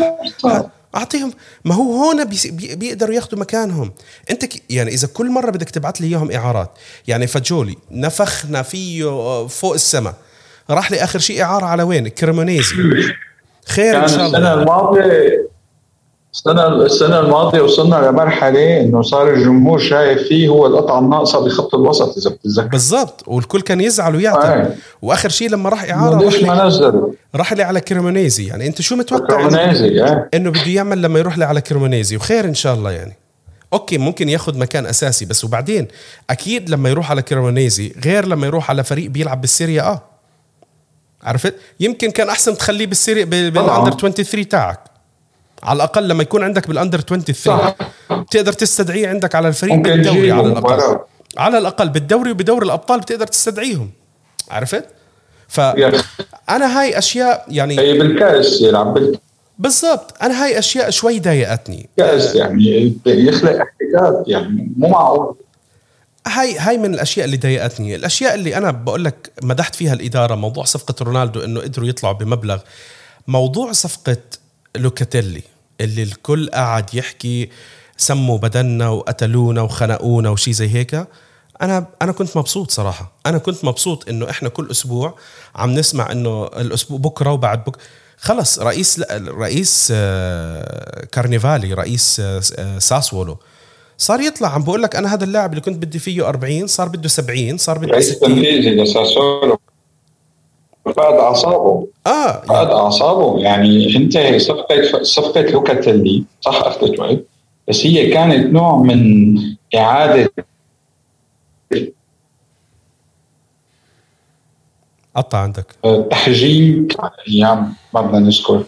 أعطيهم ما هو هون بيقدروا ياخذوا مكانهم. أنت يعني إذا كل مرة بدك تبعت لي إياهم إعارات يعني فجولي نفخنا فيه فوق السماء راح لي آخر شيء إعارة على وين؟ كريمونيزي. خير إن شاء الله. السنة الماضية السنة السنة الماضية وصلنا لمرحلة إنه صار الجمهور شايف فيه هو القطعة الناقصة بخط الوسط إذا بتتذكر. بالضبط والكل كان يزعل ويعتب آه. وآخر شيء لما راح إعارة ليش ما نزل؟ راح لي على كريمونيزي يعني أنت شو متوقع؟ كريمونيزي آه. إنه بده يعمل لما يروح لي على كريمونيزي وخير إن شاء الله يعني. okay ممكن ياخذ مكان أساسي بس وبعدين أكيد لما يروح على كريمونيزي غير لما يروح على فريق بيلعب بال Serie A آه عرفت؟ يمكن كان أحسن تخليه بالسيريا بالأندر 23 تاعك. على الأقل لما يكون عندك بالأندر 23 صح. تقدر تستدعيه عندك على الفريق بالدوري على الأقل. على الأقل بالدوري وبدوري الأبطال بتقدر تستدعيهم. عرفت؟ فانا هاي أشياء يعني هي بالكاس يلعب بالضبط. أنا هاي أشياء شوي ضايقتني. كاس يعني يخلق احتكاك يعني مو معقول. هاي هاي من الأشياء اللي ضايقتني، الأشياء اللي أنا بقول لك مدحت فيها الإدارة موضوع صفقة رونالدو إنه قدروا يطلعوا بمبلغ. موضوع صفقة لوكاتيلي. اللي الكل قاعد يحكي سموا بدنا وقتلونا وخنقونا وشي زي هيك. أنا أنا كنت مبسوط صراحة. أنا كنت مبسوط إنه إحنا كل أسبوع عم نسمع إنه الأسبوع بكرة وبعد بكره خلص رئيس رئيس آه، كارنيفالي رئيس آه، ساسولو. صار يطلع عم بقول لك أنا هذا اللاعب اللي كنت بدي فيه 40 صار بده 70 صار بده 60 رئيس تنفيذي لساسولو. فقد اعصابه آه فقد اعصابه يعني أنت صفقه صفقة لوكاتيلي صح اخذت وقت بس هي كانت نوع من إعادة قطع عندك. تحجيم أيام ما بدنا نذكر.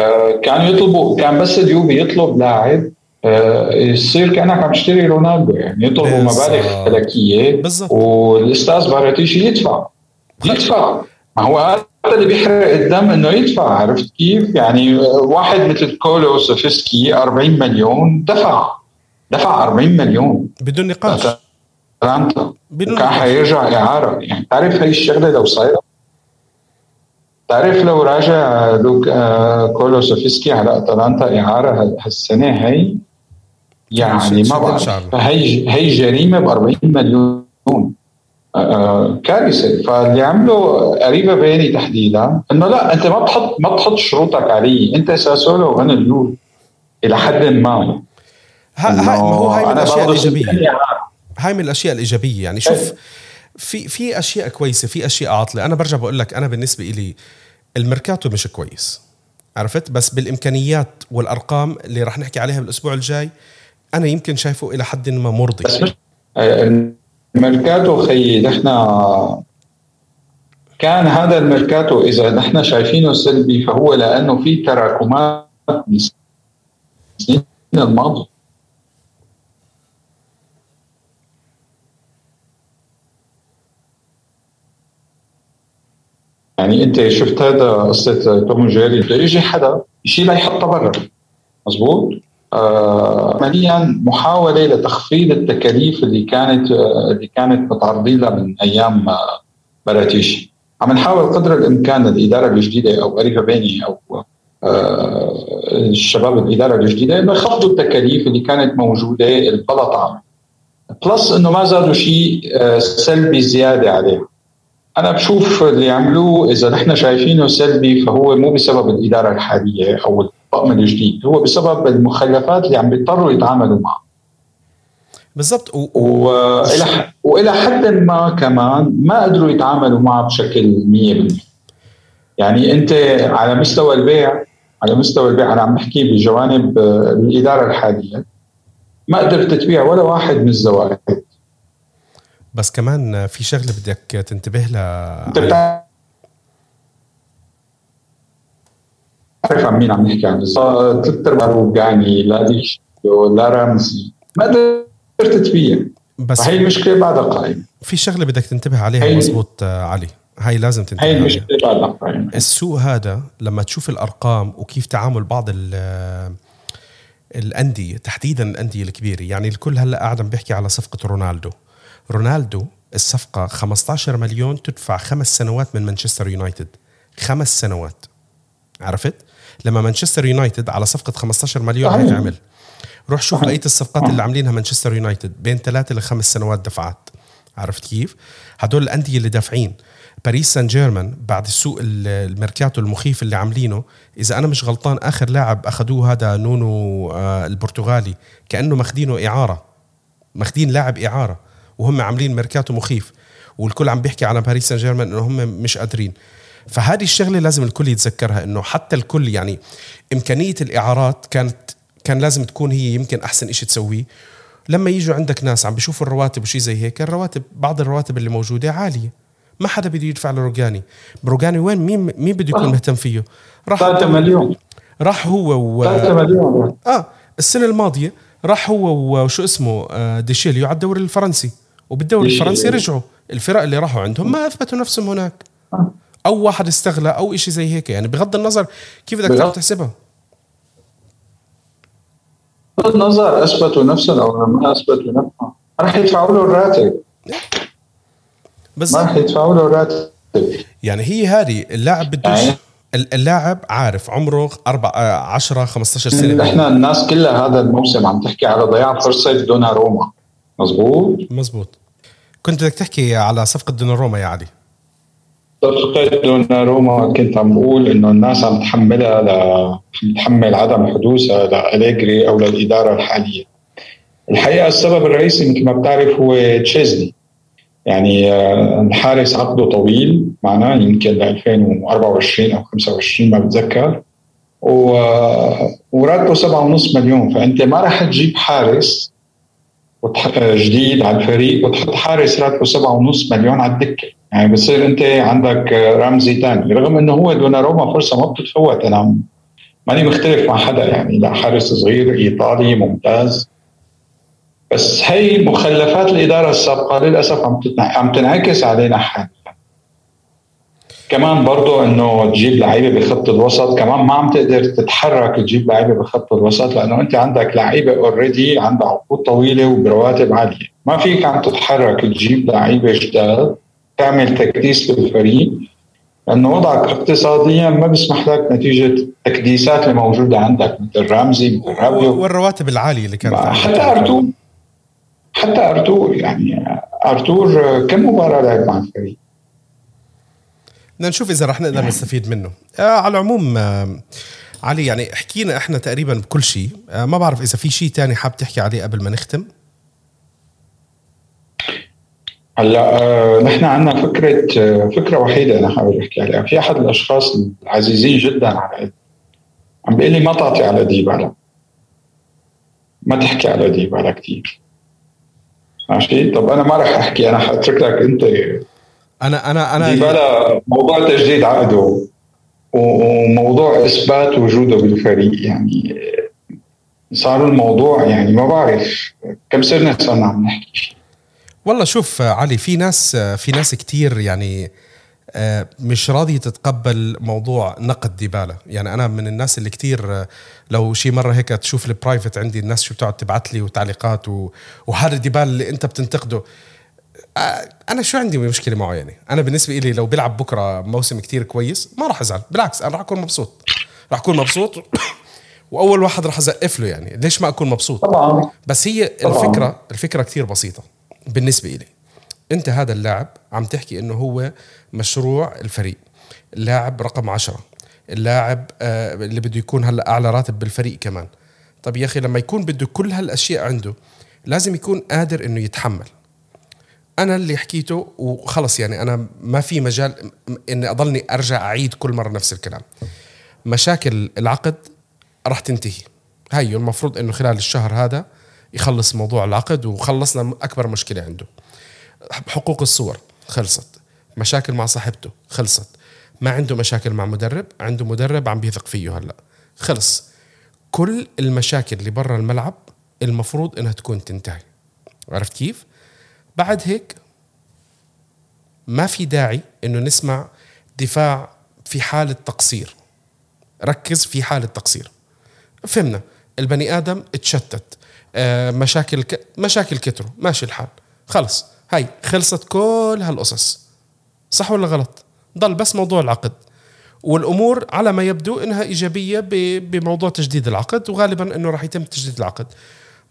آه، كانوا يطلبوا كان بس اليوفي يطلب لاعب آه، يصير كأنك عم تشتري رونالدو. يعني يطلبوا مبالغ فلكية والأستاذ باراتيشي يدفع. يدفع. ما هو هذا اللي بيحرق الدم إنه يدفع عرفت كيف؟ يعني واحد مثل كولو سوفسكي 40 مليون دفع دفع 40 مليون. بدون نقاش. اتلانتا بدون كان حيرجع إعارة. يعني تعرف هي الشغلة لو صايرة؟ تعرف لو راجع لوك آه كولو سوفسكي على أتلانتا إعارة هالسنة هي يعني ما بعرف. هي هي جريمة ب 40 مليون. كارثة. فاللي عمله قريبة بيني تحديدا إنه لا أنت ما تحط ما تحط شروطك عليه أنت ساسولو وأنا اليول إلى حد ما. هاي ما هو هاي من الأشياء الإيجابية. هاي من الأشياء الإيجابية. يعني شوف إيه. في في أشياء كويسة في أشياء عاطلة. أنا برجع بقول لك أنا بالنسبة لي الميركاتو مش كويس. عرفت؟ بس بالإمكانيات والأرقام اللي راح نحكي عليها بالأسبوع الجاي أنا يمكن شايفه إلى حد ما مرضي. بس مش ميركاتو خيي نحن كان هذا الميركاتو إذا نحن شايفينه سلبي فهو لأنه في تراكمات السنين الماضيه يعني أنت شفت هذا قصه Tom Jerry بده يجي حدا يشيلها يحطها برا. مزبوط عمليا محاولة لتخفيض التكاليف اللي كانت آه اللي كانت متعرضين لها من أيام آه باراتيشي عم نحاول قدر الإمكان الإدارة الجديدة أو أريفابيني أو آه الشباب الإدارة الجديدة انه يخفضوا التكاليف اللي كانت موجودة البلا طعم plus إنه ما زادوا شيء آه سلبي زيادة عليها أنا بشوف اللي عملوه إذا نحن شايفينه سلبي فهو مو بسبب الإدارة الحالية أو الطقم الجديد هو بسبب المخلفات اللي عم بيضطروا يتعاملوا معها بالضبط. و... وإلى وإلى حد ما كمان ما قدروا يتعاملوا معها بشكل 100% يعني أنت على مستوى البيع على مستوى البيع أنا عم بحكي بجوانب الإدارة الحالية ما قدرت تبيع ولا واحد من الزوائد. بس كمان في شغلة بدك تنتبه لها أنت بتعرف عن مين عم نحكي عن ثلاث ارباع روجاني لا ديش لا رمزي ما قدرت تبيع بس هي المشكلة بعدها قائمه في شغلة بدك تنتبه عليها مزبوط علي. هاي لازم تنتبه هي المشكلة بعدها قائمه السوق هذا لما تشوف الأرقام وكيف تعامل بعض الأندية تحديدا الأندية الكبيرة. يعني الكل هلأ قاعد عم بيحكي على صفقة رونالدو. رونالدو الصفقة 15 مليون تدفع خمس سنوات من مانشستر يونايتد. خمس سنوات. عرفت؟ لما مانشستر يونايتد على صفقة 15 مليون هيك عمل روح شوف بقية الصفقات اللي عاملينها مانشستر يونايتد بين ثلاثة لخمس سنوات دفعات. عرفت كيف؟ هدول الأندية اللي دافعين. باريس سان جيرمان بعد السوق الميركاتو المخيف اللي عاملينه إذا أنا مش غلطان آخر لاعب أخذوه هذا نونو البرتغالي كأنه ماخدينه إعارة. ماخدين لاعب إعارة وهم عاملين ميركاتو مخيف. والكل عم بيحكي على باريس سان جيرمان إنه هم مش قادرين. فهذه الشغلة لازم الكل يتذكرها إنه حتى الكل يعني إمكانية الإعارات كانت كان لازم تكون هي يمكن أحسن شيء تسويه. لما يجوا عندك ناس عم بيشوفوا الرواتب وشي زي هيك الرواتب بعض الرواتب اللي موجودة عالية. ما حدا بده يدفع لروجاني بروجاني وين؟ مين مين بده يكون مهتم فيه؟ راح 3 مليون. راح هو و 3 مليون. آه السنة الماضية راح هو وشو اسمه ديشيليو على الدوري الفرنسي. وبالدوري الفرنسي رجعوا. الفرق اللي راحوا عندهم ما أثبتوا نفسهم هناك. أو واحد استغلى أو إشي زي هيك. يعني بغض النظر كيف بدك تروح تحسبها. بغض النظر أثبتوا نفسهم أو ما أثبتوا نفسهم. راح يدفعوا له الراتب. بس ما راح يدفعوا له الراتب. يعني هي هذه اللاعب بدوش يعني اللاعب عارف عمره 4 10 15 سنة. إحنا الناس كلها هذا الموسم عم تحكي على ضياع فرصة دوناروما مزبوط؟ مزبوط. كنت بدك تحكي على صفقة دوناروما يا علي؟ دوناروما كنت عم بقول إنه الناس عم تحملها ل تحمل عدم حدوثها لأليجري أو للإدارة الحالية. الحقيقة السبب الرئيسي مثل ما بتعرف هو تشيزني. يعني الحارس عقده طويل معنا يمكن ل 2024 أو 25 ما بتذكر. و... وراتبه 7.5 مليون. فأنت ما راح تجيب حارس جديد على الفريق وتحط حارس راتبه سبعة ونص مليون على الدكة. يعني بصير انت عندك رمزي ثاني رغم انه هو دوناروما فرصة ما بتتفوت أنا ماني مختلف مع حدا يعني لا حارس صغير إيطالي ممتاز. بس هي مخلفات الإدارة السابقة للأسف عم عم تنعكس علينا حاليا. كمان برضه إنه تجيب لعيبة بخط الوسط كمان ما عم تقدر تتحرك تجيب لعيبة بخط الوسط لأنه أنت عندك لعيبة اوريدي عندها عقود طويلة وبرواتب عالية. ما فيك عم تتحرك تجيب لعيبة جداد تعمل تكديس بالفريق لأنه وضعك اقتصاديا ما بيسمح لك نتيجة التكديسات اللي موجودة عندك مثل رامزي مثل رابيو. والرواتب العالية اللي كانت حتى أرتور. حتى أرتور يعني أرتور كم مباراة لعب مع الفريق؟ بدنا نشوف إذا رح نقدر نستفيد منه. آه على العموم آه علي يعني حكينا إحنا تقريبا بكل شيء. آه ما بعرف إذا في شيء تاني حاب تحكي عليه قبل ما نختم. هلا آه نحن عندنا فكرة آه فكرة وحيدة أنا حابب أحكي عليها. في أحد الأشخاص العزيزين جدا على قلبي عم بيقول لي ما تعطي على ديبالا. ما تحكي على ديبالا كثير ماشي طب أنا ما رح أحكي أنا حاترك لك أنت. أنا أنا أنا ديبالا موضوع تجديد عقده وموضوع إثبات وجوده بالفريق يعني صار الموضوع يعني ما بعرف كم صرنا صرنا عم نحكي والله شوف علي في ناس في ناس كتير يعني آه، مش راضية تتقبل موضوع نقد ديبالا يعني أنا من الناس اللي كتير آه، لو شي مرة هيك تشوف ال private عندي الناس شو بتقعد تبعت لي وتعليقات. وهذا ديبالا اللي أنت بتنتقده. آه، أنا شو عندي مشكلة معه يعني؟ أنا بالنسبة لي لو بيلعب بكرة موسم كتير كويس ما راح أزعل. بالعكس أنا راح أكون مبسوط. راح أكون مبسوط وأول واحد راح أزقف له يعني. ليش ما أكون مبسوط؟ طبعا. بس هي طبعا. الفكرة الفكرة كتير بسيطة. بالنسبة لي أنت هذا اللاعب عم تحكي إنه هو مشروع الفريق. اللاعب رقم عشرة. اللاعب آه اللي بده يكون هلأ أعلى راتب بالفريق كمان. طب يا أخي لما يكون بده كل هالأشياء عنده لازم يكون قادر إنه يتحمل. أنا اللي حكيته وخلص يعني أنا ما في مجال إني أضلني أرجع أعيد كل مرة نفس الكلام. مشاكل العقد راح تنتهي. هاي المفروض إنه خلال الشهر هذا يخلص موضوع العقد وخلصنا أكبر مشكلة عنده. حقوق الصور خلصت. مشاكل مع صاحبته خلصت. ما عنده مشاكل مع مدرب عنده مدرب عم بيثق فيه هلأ. خلص. كل المشاكل اللي برا الملعب المفروض إنها تكون تنتهي. عرفت كيف؟ بعد هيك ما في داعي إنه نسمع دفاع في حالة تقصير ركز في حالة تقصير فهمنا. البني آدم اتشتت. مشاكل ك... مشاكل كتروا ماشي الحال. خلص. هاي خلصت كل هالقصص. صح ولا غلط؟ ضل بس موضوع العقد. والأمور على ما يبدو إنها إيجابية بموضوع تجديد العقد وغالبا إنه راح يتم تجديد العقد.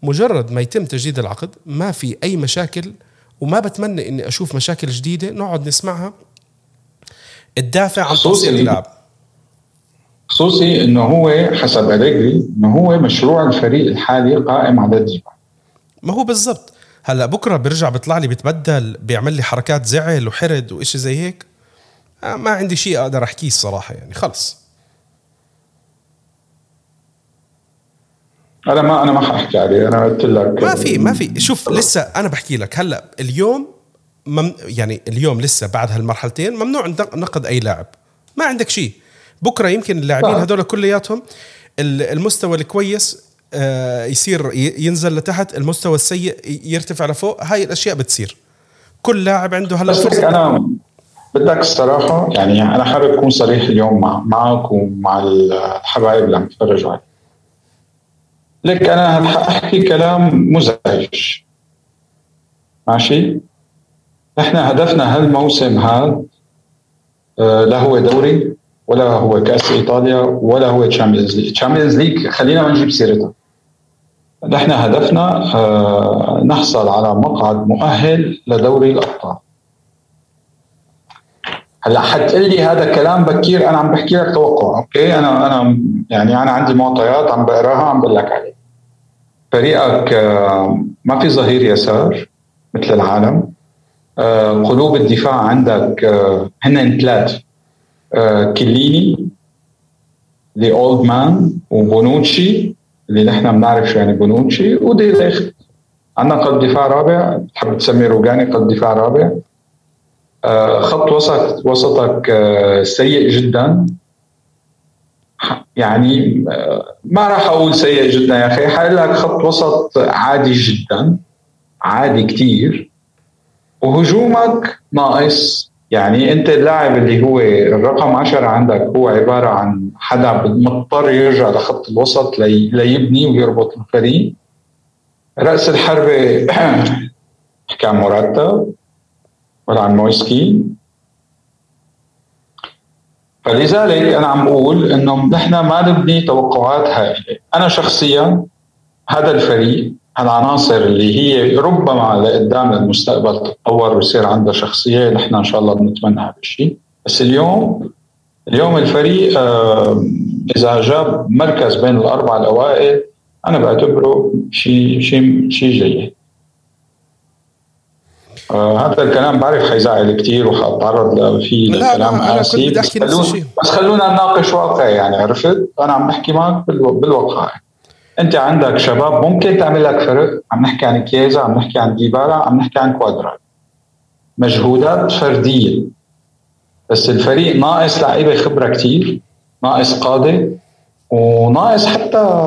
مجرد ما يتم تجديد العقد ما في أي مشاكل وما بتمنى إني أشوف مشاكل جديدة نقعد نسمعها. الدافع عن توصيل اللاعب خصوصي إنه هو حسب أليجري إنه هو مشروع الفريق الحالي قائم على الدفاع. ما هو بالضبط؟ هلا بكرة بيرجع بيطلع لي بيتبدل بيعمل لي حركات زعل وحرد وإشي زي هيك. آه، ما عندي شيء أقدر أحكيه الصراحة يعني خلص. أنا ما أنا ما حأحكي عليه أنا قلت لك ما في ما في. شوف لسه أنا بحكي لك هلا اليوم مم يعني اليوم لسه بعد هالمرحلتين ممنوع نقد أي لاعب. ما عندك شيء. بكرة يمكن اللاعبين هذول كلياتهم المستوى الكويس آه، يصير ينزل لتحت المستوى السيء يرتفع لفوق هاي الأشياء بتصير. كل لاعب عنده هلا فرصة. أنا بدك الصراحة يعني أنا حابب أكون صريح اليوم مع معك ومع الحبايب اللي عم يتفرجوا علي. لك أنا أحكي كلام مزعج. ماشي؟ إحنا هدفنا هالموسم هذا آه، لا هو دوري. ولا هو كأس إيطاليا ولا هو Champions League Champions League خلينا نجيب سيرتها نحن هدفنا آه، نحصل على مقعد مؤهل لدوري الأبطال. هلا حتقول لي هذا الكلام بكير أنا عم بحكي لك توقع okay؟ أنا أنا يعني أنا عندي معطيات عم بقراها عم بقول لك عليه فريقك آه، ما في ظهير يسار مثل العالم. آه، قلوب الدفاع عندك هن ثلاث كيليني ال old man وبونوتشي اللي نحن بنعرف شو يعني بونوتشي ودي ليخت عندنا قلب دفاع رابع بتحب تسمي روجاني قلب دفاع رابع. آه، خط وسط وسطك آه، سيء جدا. يعني آه، ما راح أقول سيء جدا يا أخي حقول لك خط وسط عادي جدا عادي كتير. وهجومك ناقص يعني انت اللاعب اللي هو الرقم 10 عندك هو عبارة عن حدا مضطر يرجع لخط الوسط لي ليبني ويربط الفريق. رأس الحربة كان مرتب ولا عن مويسكي. فلذلك أنا عم بقول إنه نحن ما نبني توقعات هائلة. أنا شخصيا هذا الفريق العناصر اللي هي ربما لقدام المستقبل تتطور ويصير عندها شخصية نحن إن شاء الله بنتمنى هذا الشيء. بس اليوم اليوم الفريق إذا جاب مركز بين الاربعه الأوائل أنا بعتبره شيء شيء شيء جيد. آه هذا الكلام بعرف حيزعل كثير وحاتعرض فيه لكلام قاسي بس, بس خلونا نناقش واقع يعني عرفت؟ أنا عم بحكي معك بالواقع. أنت عندك شباب ممكن تعمل لك فرق. عم نحكي عن كيزا عم نحكي عن ديبالا عم نحكي عن كوادرات مجهودات فردية. بس الفريق ناقص لعيبة خبرة كثير ناقص قادة وناقص حتى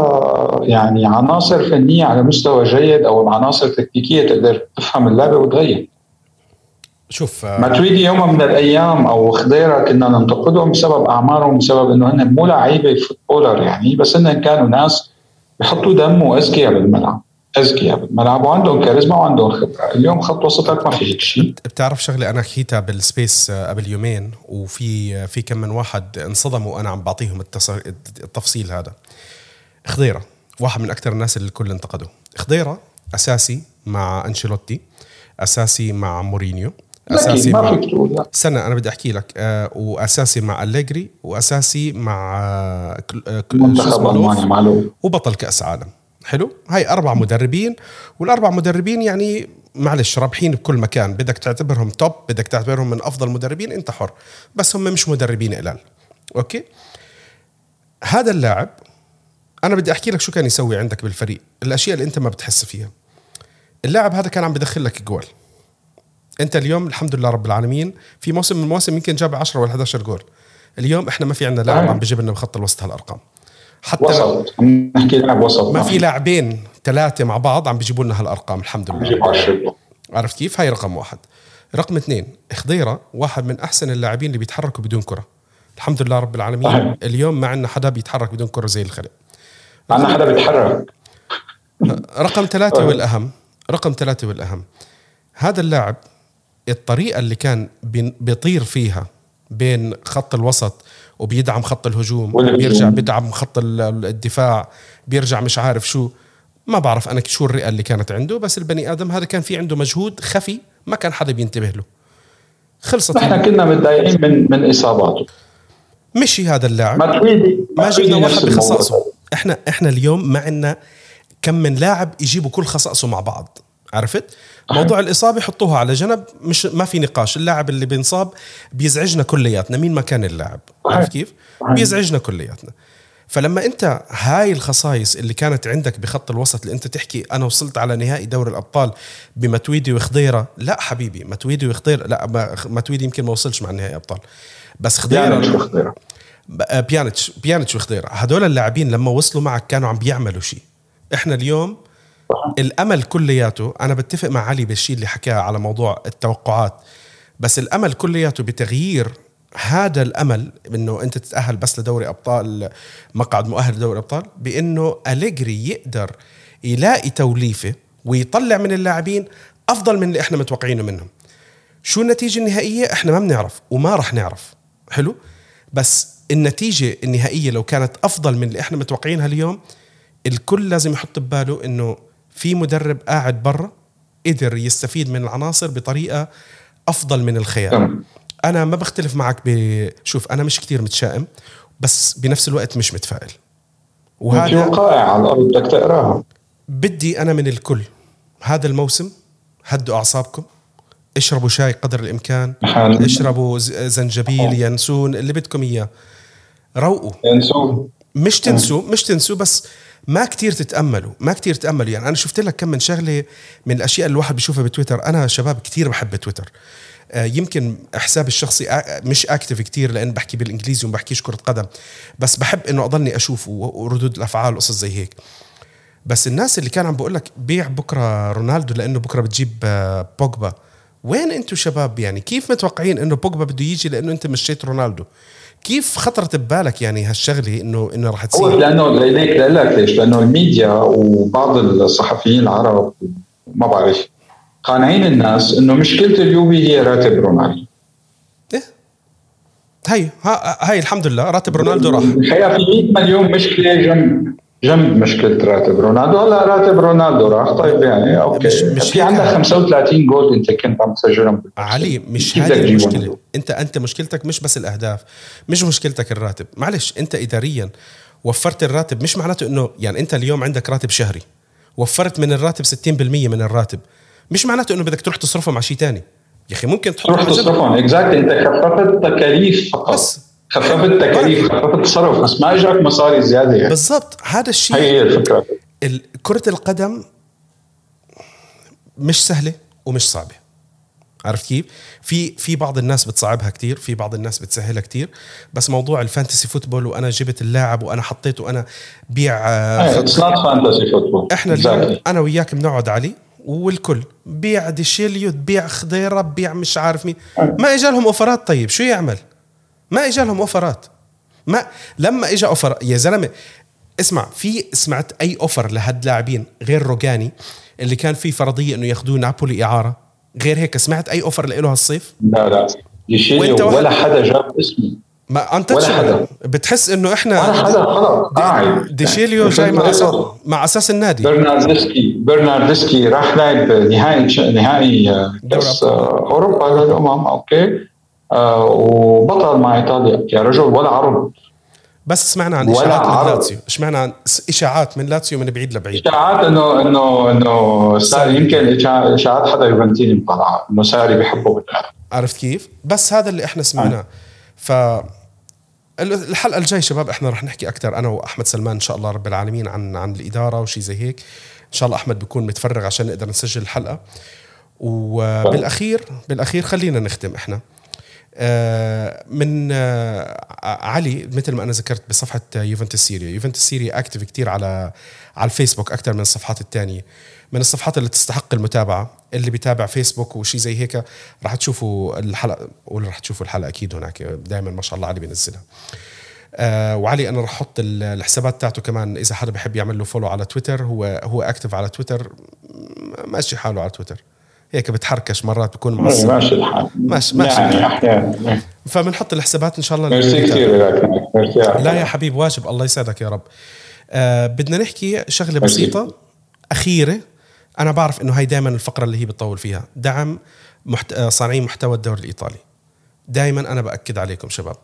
يعني عناصر فنية على مستوى جيد أو عناصر تكتيكية تقدر تفهم اللعبة وتغير. شوف ماتويدي يوم من الأيام أو خضيرة كنا ننتقدهم بسبب أعمارهم بسبب إنه هن مو لعيبة footballer يعني بس هن كانوا ناس بحطوا دم واذكياء بالملعب اذكياء بالملعب وعندهم كاريزما وعندهم خبرة، اليوم خط وسطك ما في هيك شيء بتعرف شغلة أنا حكيتها بال space قبل يومين وفي في كم من واحد انصدموا وأنا عم بعطيهم التفصيل هذا. خضيرة واحد من أكثر الناس اللي الكل انتقدوا خضيرة أساسي مع أنشيلوتي أساسي مع مورينيو. أساسي ما فيك تقول استنى أنا بدي أحكي لك آه وأساسي مع أليجري وأساسي مع آه منتخب المانيا معلوم. وبطل كأس عالم. حلو؟ هاي أربع مدربين والأربع مدربين يعني معلش رابحين بكل مكان. بدك تعتبرهم top بدك تعتبرهم من أفضل مدربين أنت حر. بس هم مش مدربين قلال okay؟ هذا اللاعب أنا بدي أحكي لك شو كان يسوي عندك بالفريق. الأشياء اللي أنت ما بتحس فيها. اللاعب هذا كان عم بدخل لك جول انت اليوم الحمد لله رب العالمين في موسم من المواسم يمكن جاب 10 ولا 11 جول. اليوم إحنا ما في عندنا لاعب عم بيجيب لنا بخط الوسط هالأرقام. حتى وسط. عم نحكي لاعب وسط. ما في لاعبين ثلاثة مع بعض عم بيجيبوا لنا هالأرقام الحمد لله. عرفت كيف؟ هاي رقم واحد. رقم اثنين خضيرة واحد من أحسن اللاعبين اللي بيتحركوا بدون كرة. الحمد لله رب العالمين. صحيح. اليوم ما عندنا حدا بيتحرك بدون كرة زي الخلق. ما عندنا حدا بيتحرك. رقم ثلاثة والأهم رقم ثلاثة والأهم. هذا اللاعب الطريقة اللي كان بيطير فيها بين خط الوسط وبيدعم خط الهجوم بيرجع بيدعم خط الدفاع بيرجع مش عارف شو. ما بعرف أنا شو الرئة اللي كانت عنده بس البني آدم هذا كان في عنده مجهود خفي ما كان حدا بينتبه له. خلصت إحنا كنا متضايقين من من إصاباته. مشي هذا اللاعب. ما جبنا واحد بخصائصه. إحنا إحنا اليوم ما عندنا كم من لاعب يجيبوا كل خصائصه مع بعض. عرفت؟ موضوع الإصابة حطوها على جنب مش ما في نقاش اللاعب اللي بينصاب بيزعجنا كلياتنا مين ما كان اللاعب؟ عارف كيف؟ بيزعجنا كلياتنا. فلما أنت هاي الخصائص اللي كانت عندك بخط الوسط اللي أنت تحكي أنا وصلت على نهائي دوري الأبطال بمتويدي وخضيرة لا حبيبي متويدي وخضيرة لا متويدي يمكن ما وصلش مع نهائي أبطال. بس خضيرة بيانيتش بيانيتش وخضيرة. هدول اللاعبين لما وصلوا معك كانوا عم بيعملوا شيء. إحنا اليوم الأمل كلياته أنا بتفق مع علي بالشيء اللي حكاه على موضوع التوقعات بس الأمل كلياته بتغيير هذا الأمل إنه أنت تتأهل بس لدوري أبطال مقعد مؤهل لدوري أبطال؟ بإنه أليجري يقدر يلاقي توليفة ويطلع من اللاعبين أفضل من اللي إحنا متوقعينه منهم. شو النتيجة النهائية؟ إحنا ما بنعرف وما رح نعرف. حلو؟ بس النتيجة النهائية لو كانت أفضل من اللي إحنا متوقعينها اليوم الكل لازم يحط بباله إنه في مدرب قاعد برا قدر يستفيد من العناصر بطريقة أفضل من الخيال أنا ما بختلف معك بشوف أنا مش كتير متشائم بس بنفس الوقت مش متفائل. وهذا في وقائع على الأرض بدك تقراها. بدي أنا من الكل. هذا الموسم هدوا أعصابكم اشربوا شاي قدر الإمكان حال. اشربوا زنجبيل ينسون اللي بدكم إياه. روقوا. ينسون. مش تنسوا مش تنسوا بس ما كتير تتأملوا ما كتير تتاملوا يعني أنا شفت لك كم من شغلة من الأشياء اللي الواحد بيشوفها بتويتر. أنا شباب كتير بحب تويتر. آه، يمكن حسابي الشخصي مش اكتف كتير لأن بحكي بالإنجليزي وما بحكيش كرة قدم. بس بحب إنه أضلني أشوف وردود الأفعال وقصص زي هيك. بس الناس اللي كان عم بقول لك بيع بكرة رونالدو لأنه بكرة بتجيب آه، بوجبا. وين أنتم شباب؟ يعني كيف متوقعين إنه بوجبا بده يجي لأنه أنت مشيت رونالدو؟ كيف خطرت ببالك يعني هالشغلة انه إنه رح تصير؟ هو لأنه ليك لك ليش؟ لأنه الميديا وبعض الصحفيين العرب ما بعرف قانعين الناس إنه مشكله اليوفي هي راتب رونالدو إيه هي هاي الحمد لله راتب رونالدو راح الحقيقة في 100 مليون مشكلة جنب جنب مشكله راتب رونالدو. هلا راتب رونالدو راح طيب يعني okay مش, مش في عندك 35 جول انت كنت عم تسجلهم علي مش هذه المشكلة انت انت مشكلتك مش بس الأهداف مش مشكلتك الراتب. معلش انت اداريا وفرت الراتب مش معناته إنه يعني انت اليوم عندك راتب شهري. وفرت من الراتب 60% من الراتب. مش معناته إنه بدك تروح تصرفه مع شيء ثاني يا أخي ممكن تحط تروح تصرفهم اكزاكتلي انت خففت تكاليف فقط. بس. خففت تكاليف خففت الصرف بس ما اجاك مصاري زيادة يعني. بالضبط. هذا الشيء هي الفكرة. كرة القدم مش سهلة ومش صعبة. عرفت كيف؟ في في بعض الناس بتصعبها كتير، في بعض الناس بتسهلها كتير، بس موضوع ال fantasy football وأنا جبت اللاعب وأنا حطيته وأنا بيع it's not fantasy football إحنا اليوم أنا وياك بنقعد علي والكل. بيع ديشيليو بيع خضيرة بيع مش عارف مين. ما اجى لهم offer ات. طيب شو يعمل؟ ما اجى لهم offer ات. ما لما اجى offer يا زلمة اسمع في سمعت أي offer لهاد لاعبين غير روجاني اللي كان في فرضية إنه ياخذوه نابولي إعارة؟ غير هيك سمعت أي offer له هالصيف؟ لا لا. ديشيليو ولا حدا جاب اسمه. ما انت ولا حدا. بتحس إنه إحنا ولا حدا خلص قاعد. ديشيليو جاي مع أساس مع أساس النادي. برنارديسكي برنارديسكي راح لعب نهائي نهائي كأس أوروبا للامم okay آه وبطل مع إيطاليا. يا رجل ولا عرض. بس سمعنا عن إشاعات من لاتسيو. سمعنا عن إشاعات من لاتسيو من بعيد لبعيد. إشاعات إنه إنه إنه ساري يمكن إشاعات حدا يوفنتيني مطلعه إنه ساري بحبه عرفت كيف؟ بس هذا اللي إحنا سمعناه. ف الحلقة الجاية شباب إحنا رح نحكي أكثر أنا وأحمد سلمان إن شاء الله رب العالمين عن عن الإدارة وشي زي هيك. إن شاء الله أحمد بيكون متفرغ عشان نقدر نسجل الحلقة. وبالأخير بالأخير خلينا نختم إحنا. آه، من آه، علي مثل ما أنا ذكرت بصفحة يوفنتوس سيريا. يوفنتوس سيريا active كتير على على الفيسبوك أكثر من الصفحات الثانية من الصفحات اللي تستحق المتابعة اللي بيتابع فيسبوك وشي زي هيك راح تشوفوا الحلقة ولا راح تشوفوا الحلقة أكيد هناك دائما ما شاء الله علي بينزلها. آه وعلي أنا راح أحط الحسابات تاعته كمان إذا حدا بحب يعمل له follow على تويتر. هو هو active على تويتر ماشي حاله على تويتر. هيك بتحركش مرات بكون معصب ماشي الحال. ماشي ماشي. يعني أحيانا فبنحط الحسابات إن شاء الله ميرسي كثير لا يا حبيب واجب. الله يسعدك يا رب. آه بدنا نحكي شغلة بسيطة أخيرة. أنا بعرف إنه هاي دائما الفقرة اللي هي بتطول فيها. دعم محت... آه، صانعين محتوى الدوري الإيطالي. دائما أنا بأكد عليكم شباب.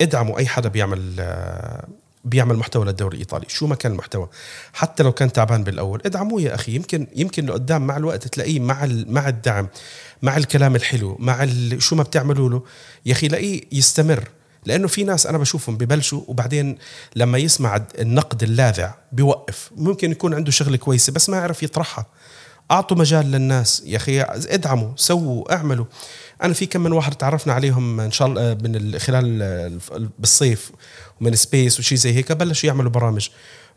ادعموا أي حدا بيعمل آه، بيعمل محتوى للدوري الإيطالي. شو ما كان المحتوى؟ حتى لو كان تعبان بالأول ادعموه يا أخي. يمكن يمكن لقدام مع الوقت تلاقيه مع مع الدعم مع الكلام الحلو مع شو ما بتعملوا له يا أخي لاقيه يستمر. لأنه في ناس أنا بشوفهم ببلشوا وبعدين لما يسمع النقد اللاذع بيوقف. ممكن يكون عنده شغلة كويسة بس ما يعرف يطرحها. أعطوا مجال للناس يا أخي ادعموا سووا اعملوا. أنا في كم من واحد تعرفنا عليهم إن شاء الله من خلال بالصيف ومن سبيس وشي زي هيك بلشوا يعملوا برامج.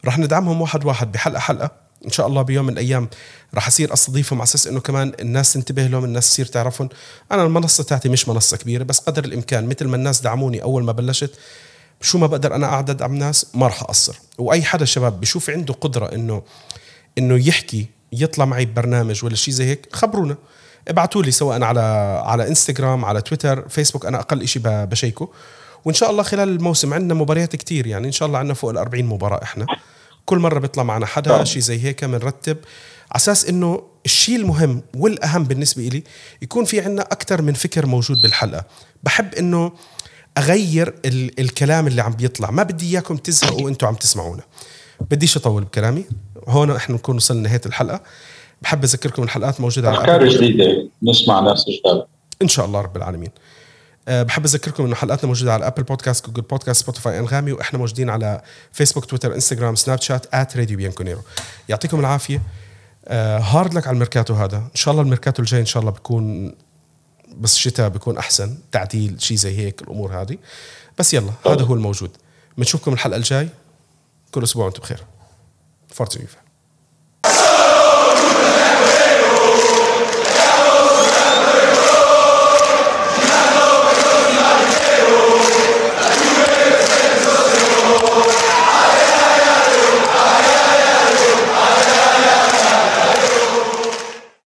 راح ندعمهم واحد واحد بحلقة حلقة. إن شاء الله بيوم من الأيام راح أصير أستضيفهم على أساس إنه كمان الناس تنتبه لهم الناس تصير تعرفهم. أنا المنصة تاعتي مش منصة كبيرة بس قدر الإمكان مثل ما الناس دعموني أول ما بلشت شو ما بقدر أنا أقعد أدعم ناس ما راح أقصر. وأي حدا شباب بشوف عنده قدرة انه إنه يحكي يطلع معي ببرنامج ولا شيء زي هيك خبرونا. ابعتوا لي سواء على على انستغرام على تويتر فيسبوك أنا أقل شيء بشيكه. وإن شاء الله خلال الموسم عندنا مباريات كتير يعني إن شاء الله عندنا فوق ال 40 مباراة إحنا. كل مرة بيطلع معنا حدا شيء زي هيك بنرتب على أساس إنه الشيء المهم والأهم بالنسبة لي يكون في عندنا أكثر من فكر موجود بالحلقة. بحب إنه أغير ال- الكلام اللي عم بيطلع. ما بدي إياكم تزهقوا وأنتم عم تسمعونا. بديش أطول بكلامي. هون إحنا نكون وصلنا لنهاية الحلقة. بحب أذكركم الحلقات موجودة على أفكار جديدة. نسمع ناس جداد إن شاء الله رب العالمين. أه بحب أذكركم إنه حلقاتنا موجودة على Apple Podcast Google Podcast Spotify أنغامي وإحنا موجودين على فيسبوك تويتر انستغرام سناب شات at راديو بيانكونيرو يعطيكم العافية. أه hard luck على الميركاتو هذا. إن شاء الله الميركاتو الجاي إن شاء الله بيكون بس الشتاء بيكون أحسن. تعديل شيء زي هيك الأمور هذه. بس يلا هذا هو الموجود. بنشوفكم الحلقة الجاي. كل أسبوع وأنتم بخير. forte